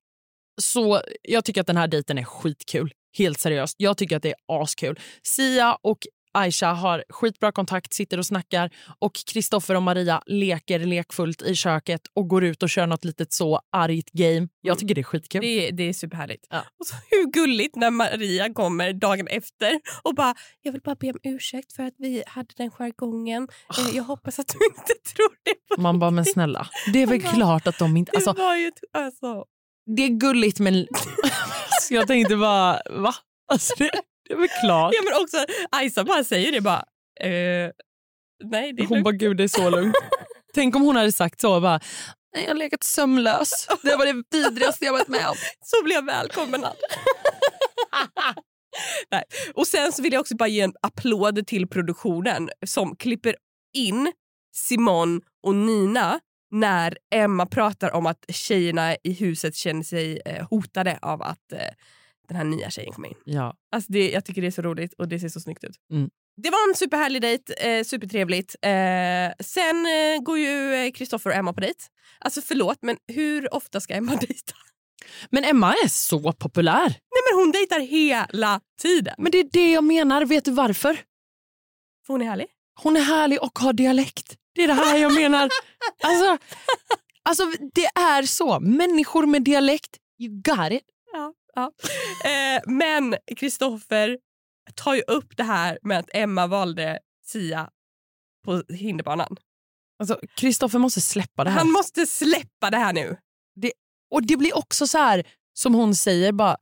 Speaker 3: så jag tycker att den här dejten är skitkul. Helt seriöst. Jag tycker att det är askul. Sia och Aisha har skitbra kontakt, sitter och snackar och Kristoffer och Maria leker lekfullt i köket och går ut och kör något litet så argt game. Jag tycker det är skitkul.
Speaker 2: Det är, det är superhärligt.
Speaker 3: Ja.
Speaker 2: Och så hur gulligt när Maria kommer dagen efter och bara “jag vill bara be om ursäkt för att vi hade den jargongen. Eh, Jag hoppas att du inte [laughs] tror det på
Speaker 3: Man bara, men snälla. Det är väl
Speaker 2: bara,
Speaker 3: klart att de inte...
Speaker 2: Det
Speaker 3: Alltså,
Speaker 2: var ju... Alltså,
Speaker 3: det är gulligt men... [laughs] Alltså, [laughs] jag tänkte bara, va? Alltså, det, det är väl klart.
Speaker 2: ja, men också Aisa bara säger det bara. Eh, nej, det är
Speaker 3: Hon
Speaker 2: lugnt.
Speaker 3: bara, gud det är så lugnt. [laughs] Tänk om hon hade sagt så. Bara, "Nej, jag har legat sömnlös. Det var det vidrigaste jag varit med om. [laughs]
Speaker 2: så blir jag välkomnad. Nej. Och sen så vill jag också bara ge en applåd till produktionen som klipper in Simon och Nina när Emma pratar om att tjejerna i huset känner sig eh, hotade av att eh, den här nya tjejen kommer in.
Speaker 3: Ja.
Speaker 2: Alltså det, jag tycker det är så roligt och det ser så snyggt ut.
Speaker 3: Mm.
Speaker 2: Det var en superhärlig dejt, eh, supertrevligt. Eh, sen eh, går ju Kristoffer och Emma på dejt. Alltså förlåt, men hur ofta ska Emma [laughs] dejta?
Speaker 3: Men Emma är så populär.
Speaker 2: Nej men hon dejtar hela tiden.
Speaker 3: Men det är det jag menar. Vet du varför?
Speaker 2: För hon är härlig.
Speaker 3: Hon är härlig och har dialekt. Det är det här jag menar. Alltså, alltså det är så. Människor med dialekt, you got it.
Speaker 2: Ja, ja. Eh, men Kristoffer tar ju upp det här med att Emma valde Sia på hinderbanan.
Speaker 3: Alltså, Kristoffer måste släppa det här.
Speaker 2: Han måste släppa det här nu.
Speaker 3: Och det blir också så här, som hon säger, bara,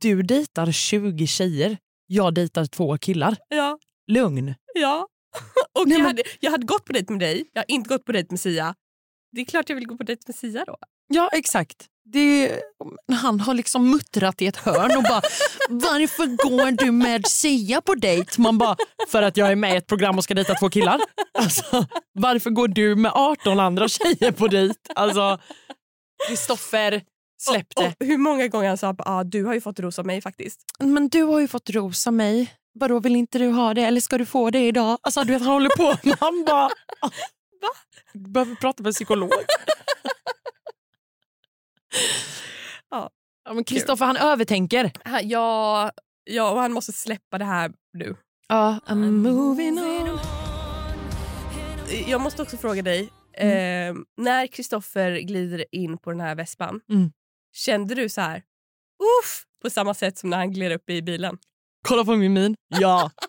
Speaker 3: du dejtar 20 tjejer, jag dejtar två killar.
Speaker 2: Ja,
Speaker 3: Lugn.
Speaker 2: ja. [laughs] Och
Speaker 3: Nej,
Speaker 2: jag,
Speaker 3: men-
Speaker 2: hade, jag hade gått på dejt med dig, jag har inte gått på dejt med Sia. Det är klart jag vill gå på dejt med Sia då.
Speaker 3: Ja, exakt. Det, han har liksom muttrat i ett hörn och bara “Varför går du med Sia på dejt?” Man bara “För att jag är med i ett program och ska dejta två killar”. Alltså, varför går du med 18 andra tjejer på dejt? Alltså, Kristoffer, släpp det.
Speaker 2: Och hur många gånger han sa ah, du har ju fått ros av mig faktiskt.
Speaker 3: Men du har ju fått ros av mig. Vadå, vill inte du ha det? Eller ska du få det idag? Alltså, du vet, han håller på. [laughs] Man bara... Va? Behöver prata med en psykolog. [laughs]
Speaker 2: Ja.
Speaker 3: Ja, men Kristoffer han övertänker.
Speaker 2: Han- Ja, ja, och han måste släppa det här nu.
Speaker 3: Ja, I'm moving on.
Speaker 2: Jag måste också fråga dig. Eh, när Kristoffer glider in på den här vespan,
Speaker 3: Mm.
Speaker 2: kände du så här, uff, på samma sätt som när han gled upp i bilen?
Speaker 3: Kolla på min min. Ja. [laughs]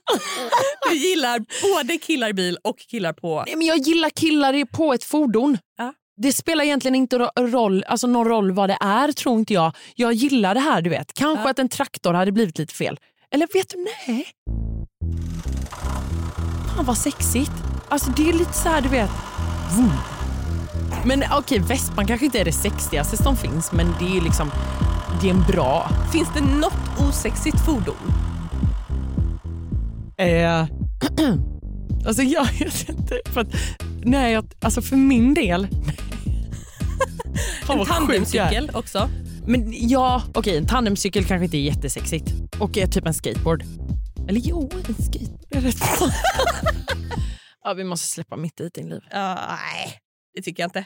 Speaker 2: Du gillar både killar i bil och killar på...
Speaker 3: Nej, men jag gillar killar på ett fordon.
Speaker 2: Ja.
Speaker 3: Det spelar egentligen inte ro- roll, alltså någon roll vad det är tror inte jag. Jag gillar det här du vet. Kanske
Speaker 2: Ja.
Speaker 3: att en traktor hade blivit lite fel. Eller vet du, nej. Fan vad sexigt. Alltså det är lite så här du vet. Vroom. Men okej, vespan kanske inte är det sexigaste som finns men det är liksom, det är en bra.
Speaker 2: Finns det något osexigt fordon?
Speaker 3: Eh, [clears throat] Alltså jag [laughs] vet inte. För, att, nej, jag, alltså för min del... [laughs]
Speaker 2: En tandemcykel också.
Speaker 3: Men ja, okej en tandemcykel kanske inte är jättesexigt. Och eh, typ en skateboard. Eller jo, en skateboard [laughs] ja, vi måste släppa mitt i din liv.
Speaker 2: Ja, nej, det tycker jag inte.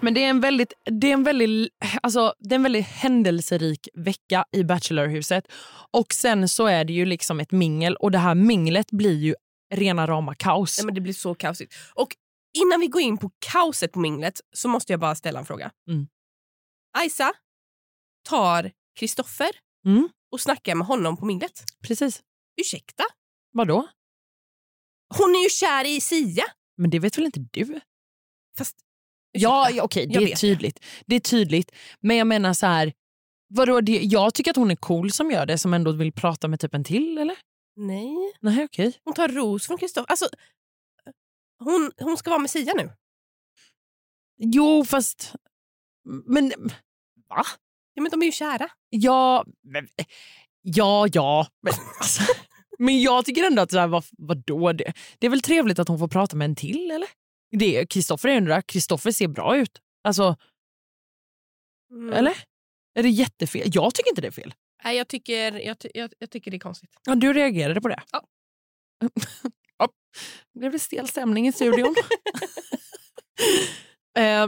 Speaker 3: Men det är en väldigt, det är en väldigt, alltså, det är en väldigt händelserik vecka i Bachelorhuset. Och sen så är det ju liksom ett mingel och det här minglet blir ju rena rama kaos.
Speaker 2: Nej, men det blir så kaosigt. Och innan vi går in på kaoset på minglet så måste jag bara ställa en fråga.
Speaker 3: Mm.
Speaker 2: Aisa tar Kristoffer
Speaker 3: Mm.
Speaker 2: och snackar med honom på minglet.
Speaker 3: Precis.
Speaker 2: Ursäkta?
Speaker 3: Vadå?
Speaker 2: Hon är ju kär i Sia.
Speaker 3: Men det vet väl inte du?
Speaker 2: Fast,
Speaker 3: Ja, ja okej,
Speaker 2: Jag
Speaker 3: det är tydligt. Det är tydligt. Men jag menar så här, vadå, det, jag tycker att hon är cool som gör det, som ändå vill prata med typ en till, eller?
Speaker 2: Nej,
Speaker 3: Nej, okej.
Speaker 2: hon tar ros från Kristoffer. Alltså, hon, hon ska vara med Sia nu.
Speaker 3: Jo, fast... Men... Va?
Speaker 2: Ja, men de är ju kära.
Speaker 3: Ja, men, ja, ja. Men, alltså, [laughs] men jag tycker ändå att så här, vad, vadå? Det, det är väl trevligt att hon får prata med en till, eller? Kristoffer är där. Kristoffer ser bra ut. Alltså,
Speaker 2: Mm.
Speaker 3: eller? Är det jättefel? Jag tycker inte det är fel.
Speaker 2: Nej, jag, tycker, jag, ty- jag, jag tycker det är konstigt.
Speaker 3: Ja, du reagerade på det?
Speaker 2: Ja. [laughs]
Speaker 3: ja. Blev det stel stämning i studion? [laughs] eh,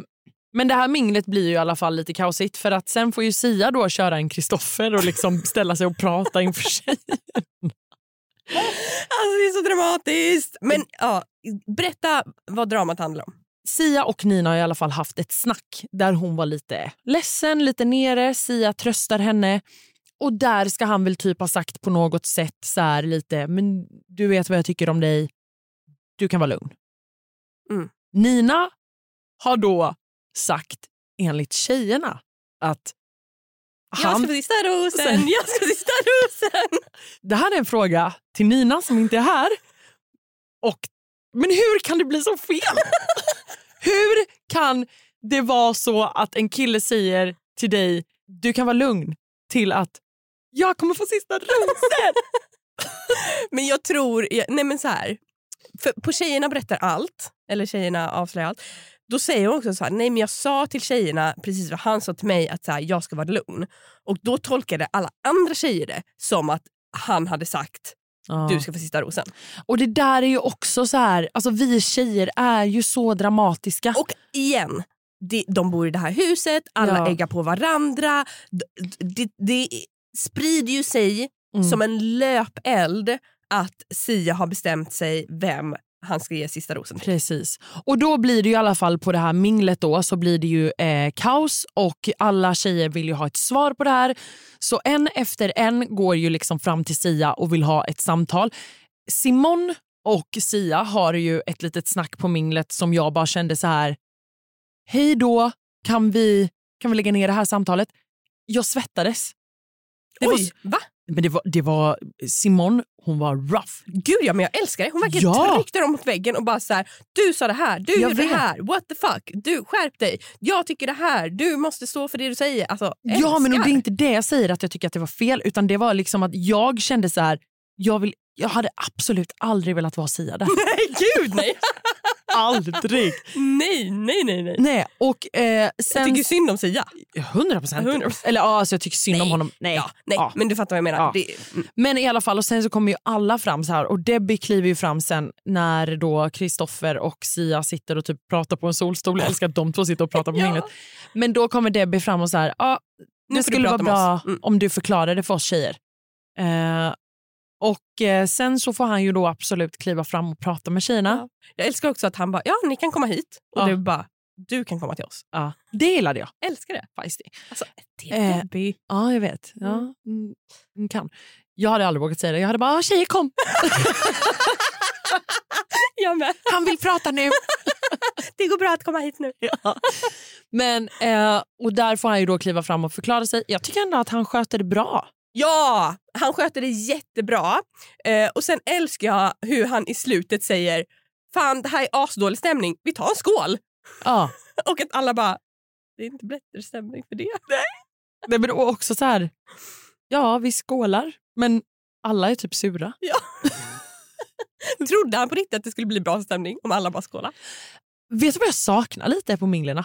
Speaker 3: men det här minglet blir ju i alla fall lite kaosigt för att sen får ju Sia då köra en Kristoffer och liksom ställa sig och prata inför sig.
Speaker 2: Alltså, det är så dramatiskt! Men ja, berätta vad dramat handlar om.
Speaker 3: Sia och Nina har i alla fall haft ett snack där hon var lite ledsen, lite nere. Sia tröstar henne. Och där ska han väl typ ha sagt på något sätt så här lite, men du vet vad jag tycker om dig. Du kan vara lugn.
Speaker 2: Mm.
Speaker 3: Nina har då sagt enligt tjejerna att
Speaker 2: Jag
Speaker 3: han,
Speaker 2: ska få sista rosen,
Speaker 3: Sen-
Speaker 2: jag ska få sista rosen.
Speaker 3: det här är en fråga till Nina som inte är här. Och, men hur kan det bli så fel? [laughs] hur kan det vara så att en kille säger till dig du kan vara lugn till att jag kommer få sista rosen? [laughs]
Speaker 2: Men jag tror, nej men så här. För på Tjejerna berättar allt, eller Tjejerna avslöjar allt. Då säger hon också så här, nej men jag sa till tjejerna precis vad han sa till mig att så här, jag ska vara lugn. Och då tolkade alla andra tjejer det som att han hade sagt du ska få sista rosen.
Speaker 3: Och det där är ju också så här, alltså vi tjejer är ju så dramatiska.
Speaker 2: Och igen, de, de bor i det här huset, alla
Speaker 3: Ja.
Speaker 2: äggar på varandra. Det, det sprider ju sig
Speaker 3: Mm.
Speaker 2: som en löpeld att Sia har bestämt sig vem han ska ge sista rosen till.
Speaker 3: Precis. Och då blir det ju i alla fall på det här minglet då så blir det ju eh, kaos och alla tjejer vill ju ha ett svar på det här. Så en efter en går ju liksom fram till Sia och vill ha ett samtal. Simon och Sia har ju ett litet snack på minglet som jag bara kände så här. Hej då, kan vi, kan vi lägga ner det här samtalet? Jag svettades. Det var,
Speaker 2: Oj, va?
Speaker 3: Men det var, det var Simon, hon var rough.
Speaker 2: Gud ja, men jag älskar det. Hon verkligen
Speaker 3: Ja.
Speaker 2: tryckte dem mot väggen och bara så här, du sa det här, du
Speaker 3: Jag
Speaker 2: gjorde det här, what the fuck, du skärp dig, jag tycker det här, du måste stå för det du säger. Alltså,
Speaker 3: Ja, men det är inte det jag säger att jag tycker att det var fel utan det var liksom att jag kände så här, jag, vill, jag hade absolut aldrig velat vara Sia där. [laughs]
Speaker 2: Nej, gud nej. [laughs]
Speaker 3: aldrig.
Speaker 2: nej, nej, nej, nej.
Speaker 3: Nej, och eh,
Speaker 2: Jag
Speaker 3: sen...
Speaker 2: tycker synd om Sia.
Speaker 3: 100 procent.
Speaker 2: 100%.
Speaker 3: Eller ja, alltså, jag tycker synd om
Speaker 2: Nej.
Speaker 3: honom. Nej.
Speaker 2: Ja, nej,
Speaker 3: Ja.
Speaker 2: men du fattar vad jag menar.
Speaker 3: Ja.
Speaker 2: Det, mm.
Speaker 3: Men i alla fall, och sen så kommer ju alla fram så här och Debbie kliver ju fram sen när då Kristoffer och Sia sitter och typ pratar på en solstol. Jag älskar att de två sitter och pratar på [laughs]
Speaker 2: Ja.
Speaker 3: minglet. Men då kommer Debbie fram och så här,
Speaker 2: Nu
Speaker 3: det skulle vara bra.
Speaker 2: Mm.
Speaker 3: om du förklarar det för oss tjejer. Eh, och eh, sen så får han ju då absolut kliva fram och prata med tjejerna.
Speaker 2: Ja. Jag älskar också att han bara, ja ni kan komma hit. Och
Speaker 3: Ja.
Speaker 2: du bara, du kan komma till oss.
Speaker 3: Ja, det gillade jag.
Speaker 2: Älskar det.
Speaker 3: Feisty.
Speaker 2: Alltså, det
Speaker 3: Eh,
Speaker 2: är Debbie.
Speaker 3: Ja, jag vet. Ja, mm, mm, kan. Jag hade aldrig vågat säga det. Jag hade bara, "Ah, tjejer kom. [laughs]
Speaker 2: Jag med.
Speaker 3: Han vill prata nu. [laughs]
Speaker 2: Det går bra att komma hit nu.
Speaker 3: Ja. Men, eh, och där får han ju då kliva fram och förklara sig. Jag tycker ändå att han sköter det bra.
Speaker 2: Ja, han sköter det jättebra. Eh, och sen älskar jag hur han i slutet säger Fan, det här är asdålig stämning. Vi tar en skål.
Speaker 3: Ja. [laughs]
Speaker 2: Och att alla bara, det är inte bättre stämning för det.
Speaker 3: Det men också så här, ja vi skålar men alla är typ sura. [laughs]
Speaker 2: Trodde han på riktigt att det skulle bli bra stämning om alla bara skålar?
Speaker 3: Vet du vad jag saknar lite på minglerna?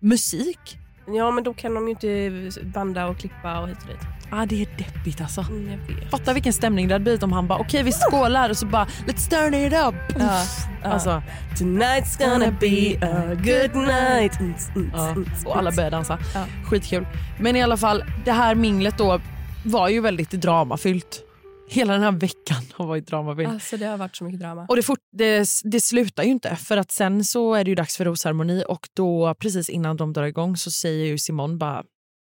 Speaker 3: Musik.
Speaker 2: Ja, men då kan de ju inte banda och klippa och hit och dit.
Speaker 3: Ah, det är deppigt alltså.
Speaker 2: Mm, jag vet.
Speaker 3: Fatta vilken stämning det hade blivit om han bara okej vi skålar och så bara let's turn it up.
Speaker 2: Ja, ja.
Speaker 3: Alltså,
Speaker 2: Tonight's gonna be a good night. Mm, mm, mm,
Speaker 3: Och alla börjar dansa.
Speaker 2: Ja.
Speaker 3: Skitkul. Men i alla fall, det här minglet då var ju väldigt dramafyllt. Hela den här veckan [laughs] har varit dramafylld.
Speaker 2: Alltså det har varit så mycket drama.
Speaker 3: Och det, fort, det, det slutar ju inte för att sen så är det ju dags för rosceremoni och då precis innan de drar igång så säger ju Simon bara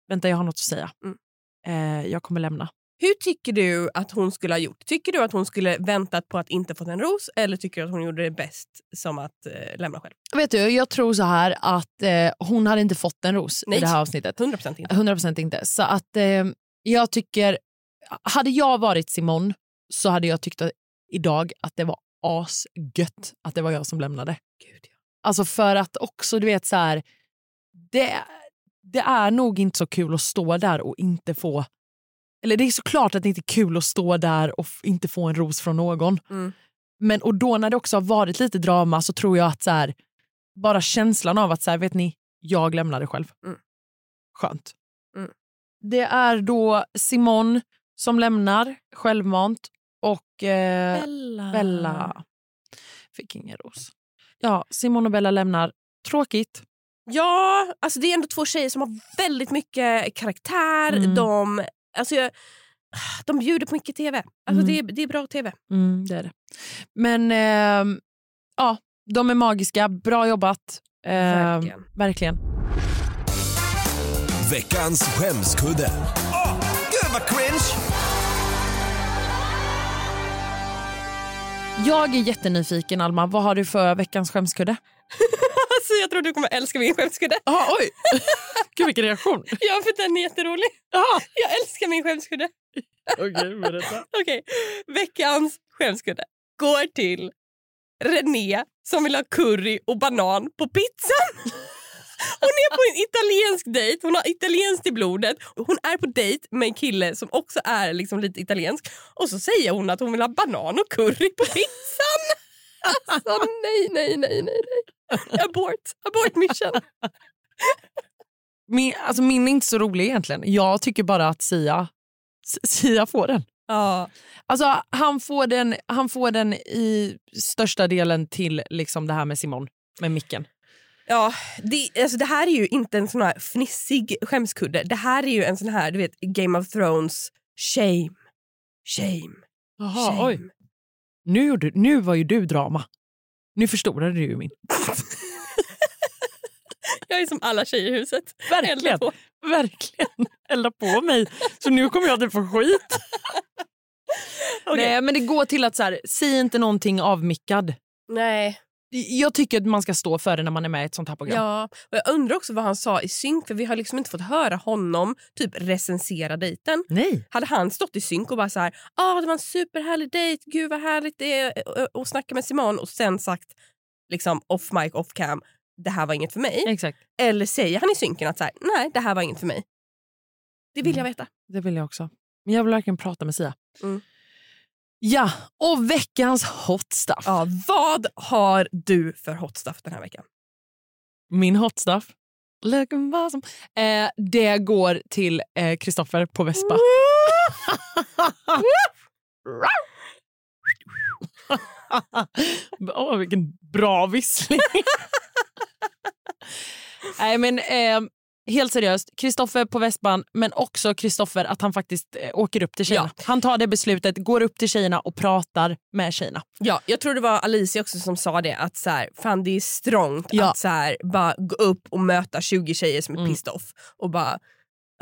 Speaker 3: vänta jag har något att säga.
Speaker 2: Mm.
Speaker 3: Eh, jag kommer lämna.
Speaker 2: Hur tycker du att hon skulle ha gjort? Tycker du att hon skulle väntat på att inte fått en ros eller tycker du att hon gjorde det bäst som att eh, lämna själv?
Speaker 3: Vet du, jag tror så här att eh, hon hade inte fått en ros
Speaker 2: Nej.
Speaker 3: i det här avsnittet.
Speaker 2: 100% inte.
Speaker 3: 100% inte. Så att eh, jag tycker, hade jag varit Simon så hade jag tyckt att, idag att det var asgött att det var jag som lämnade.
Speaker 2: Gud, ja.
Speaker 3: Alltså för att också, du vet så här, det, det är nog inte så kul att stå där och inte få, eller det är såklart att det inte är kul att stå där och inte få en ros från någon.
Speaker 2: Mm.
Speaker 3: Men och då när det också har varit lite drama så tror jag att så här, bara känslan av att så här, vet ni, jag lämnade själv.
Speaker 2: Mm.
Speaker 3: Skönt.
Speaker 2: Mm.
Speaker 3: Det är då Simon som lämnar självmant och eh,
Speaker 2: Bella.
Speaker 3: Bella fick ingen ros. Ja, Simon och Bella lämnar. Tråkigt.
Speaker 2: Ja, alltså det är ändå två tjejer som har väldigt mycket karaktär.
Speaker 3: Mm.
Speaker 2: De, alltså jag, de bjuder på mycket tv. Alltså
Speaker 3: Mm.
Speaker 2: det, är, det är bra tv.
Speaker 3: Mm, det är det. Men ehm, ja, de är magiska. Bra jobbat. Ehm,
Speaker 2: Verkligen.
Speaker 3: verkligen.
Speaker 5: Veckans skämskudde.
Speaker 6: Vad cringe!
Speaker 3: Jag är jättenyfiken, Alma. Vad har du för veckans skämskudde? [laughs]
Speaker 2: Alltså jag tror du kommer älska min skämskudde.
Speaker 3: Ah, oj! Gud, vilken reaktion. [laughs]
Speaker 2: Ja, för den är jätterolig.
Speaker 3: Ja.
Speaker 2: Jag älskar min skämskudde. [laughs]
Speaker 3: Okej, berätta.
Speaker 2: Okej, veckans skämskudde går till René som vill ha curry och banan på pizzan. Hon är på en italiensk dejt, hon har italienskt i blodet. Hon är på dejt med en kille som också är liksom lite italiensk. Och så säger hon att hon vill ha banan och curry på pizzan. Alltså nej, nej, nej, nej. nej. Abort, abort mission.
Speaker 3: Min, alltså, min är inte så rolig egentligen. Jag tycker bara att Sia, Sia får den.
Speaker 2: Ja,
Speaker 3: Alltså, han, får den han får den i största delen till liksom det här med Simon, med micken.
Speaker 2: Ja, det, alltså det här är ju inte en sån här fnissig skämskudde. Det här är ju en sån här, du vet, Game of Thrones shame. Shame.
Speaker 3: Jaha,
Speaker 2: shame.
Speaker 3: oj. Nu, gjorde, nu var ju du drama. Nu förstorade du ju min. [laughs]
Speaker 2: Jag är som alla tjejer i huset.
Speaker 3: Verkligen.
Speaker 2: Eldar på.
Speaker 3: Verkligen. Elda på mig. Så nu kommer jag att få skit. [laughs]
Speaker 2: Okej.
Speaker 3: Nej, men det går till att så här, säg inte någonting avmickad.
Speaker 2: Nej.
Speaker 3: Jag tycker att man ska stå för det när man är med i ett sånt här program.
Speaker 2: Ja, och jag undrar också vad han sa i synk för vi har liksom inte fått höra honom typ recensera dejten.
Speaker 3: Nej.
Speaker 2: Hade han stått i synk och bara så här, ah, det var en superhärlig dejt, gud vad härligt det är att- att snacka med Simon och sen sagt liksom off mic, off cam, det här var inget för mig.
Speaker 3: Exakt.
Speaker 2: Eller säger han i synken att så här, nej det här var inget för mig. Det vill
Speaker 3: Mm.
Speaker 2: jag veta.
Speaker 3: Det vill jag också. Men jag vill verkligen prata med Sia.
Speaker 2: Mm.
Speaker 3: Ja, och veckans hot stuff.
Speaker 2: Ja, vad har du för hot stuff den här veckan?
Speaker 3: Min hot stuff. What some- Eh, det går till eh, Kristoffer på Vespa. [laughs] Åh, vilken bra vissling. [laughs] Nej, men, eh, helt seriöst, Kristoffer på Vespan men också Kristoffer att han faktiskt eh, åker upp till tjejerna. Han tar det beslutet, går upp till tjejerna och pratar med tjejerna.
Speaker 2: Ja, jag tror det var Alicia också som sa det att så här, fan det är strångt
Speaker 3: Ja.
Speaker 2: att så här, bara gå upp och möta 20 tjejer som är
Speaker 3: Mm.
Speaker 2: pissed off och bara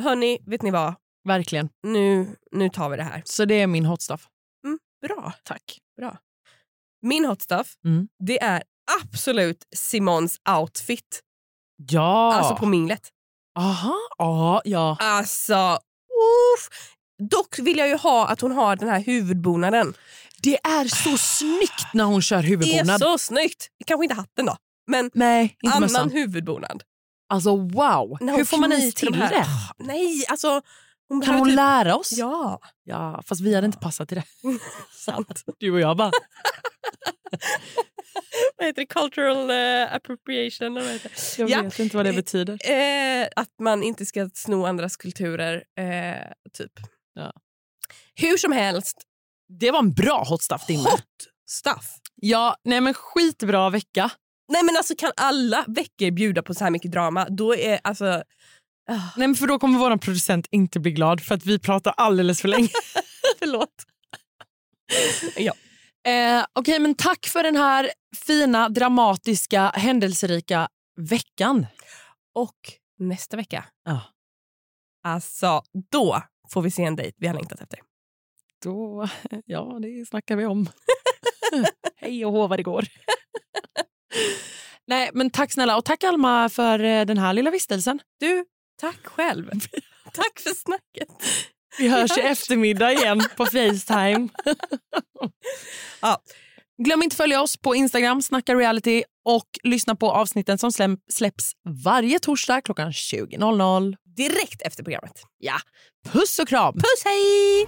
Speaker 2: hörni, vet ni vad?
Speaker 3: Verkligen.
Speaker 2: Nu, nu tar vi det här.
Speaker 3: Så det är min hot stuff.
Speaker 2: Bra.
Speaker 3: Tack.
Speaker 2: Bra. Min hot stuff,
Speaker 3: Mm.
Speaker 2: det är absolut Simons outfit.
Speaker 3: Ja.
Speaker 2: Alltså på minglet.
Speaker 3: Aha. Ja, ja.
Speaker 2: Alltså, uff. Dock vill jag ju ha att hon har den här huvudbonaden.
Speaker 3: Det är så snyggt när hon kör
Speaker 2: Det är
Speaker 3: huvudbonad.
Speaker 2: så snyggt. Kanske inte hatten då, men
Speaker 3: Nej,
Speaker 2: annan
Speaker 3: mössan.
Speaker 2: huvudbonad.
Speaker 3: Alltså wow. Hur får man ens till
Speaker 2: de
Speaker 3: det?
Speaker 2: Ah, Nej, alltså... Hon
Speaker 3: Kan hon
Speaker 2: typ-
Speaker 3: lära oss?
Speaker 2: Ja,
Speaker 3: Ja, fast vi hade inte passat till det. [laughs]
Speaker 2: sant.
Speaker 3: Du och jag bara. [laughs]
Speaker 2: vad heter det? Cultural eh, appropriation? vad heter det?
Speaker 3: Jag
Speaker 2: Ja.
Speaker 3: vet inte vad det betyder.
Speaker 2: Eh, att man inte ska sno andras kulturer, eh, typ.
Speaker 3: Ja.
Speaker 2: Hur som helst,
Speaker 3: Det var en bra hot stuff din
Speaker 2: hot stuff.
Speaker 3: Ja, nej men skitbra vecka.
Speaker 2: Nej men alltså kan alla veckor bjuda på så här mycket drama, då är alltså... ah,
Speaker 3: Nej, men för då kommer vår producent inte bli glad för att vi pratar alldeles för länge. [laughs]
Speaker 2: förlåt. ja.
Speaker 3: Eh, Okej, men tack för den här fina, dramatiska, händelserika veckan.
Speaker 2: Och nästa vecka,
Speaker 3: Ja.
Speaker 2: alltså då får vi se en dejt vi har längtat efter.
Speaker 3: Då, [laughs] ja, det snackar vi om. [laughs] Hej och hå vad det går. Nej, men tack snälla och tack Alma för eh, den här lilla vistelsen.
Speaker 2: Du, tack själv. [laughs] tack för snacket.
Speaker 3: Vi hörs i eftermiddag igen på Facetime.
Speaker 2: Ja.
Speaker 3: Glöm inte att följa oss på Instagram, Snacka reality och lyssna på avsnitten som släpps varje torsdag klockan 20.00.
Speaker 2: Direkt efter programmet.
Speaker 3: Ja, puss och kram!
Speaker 2: Puss hej!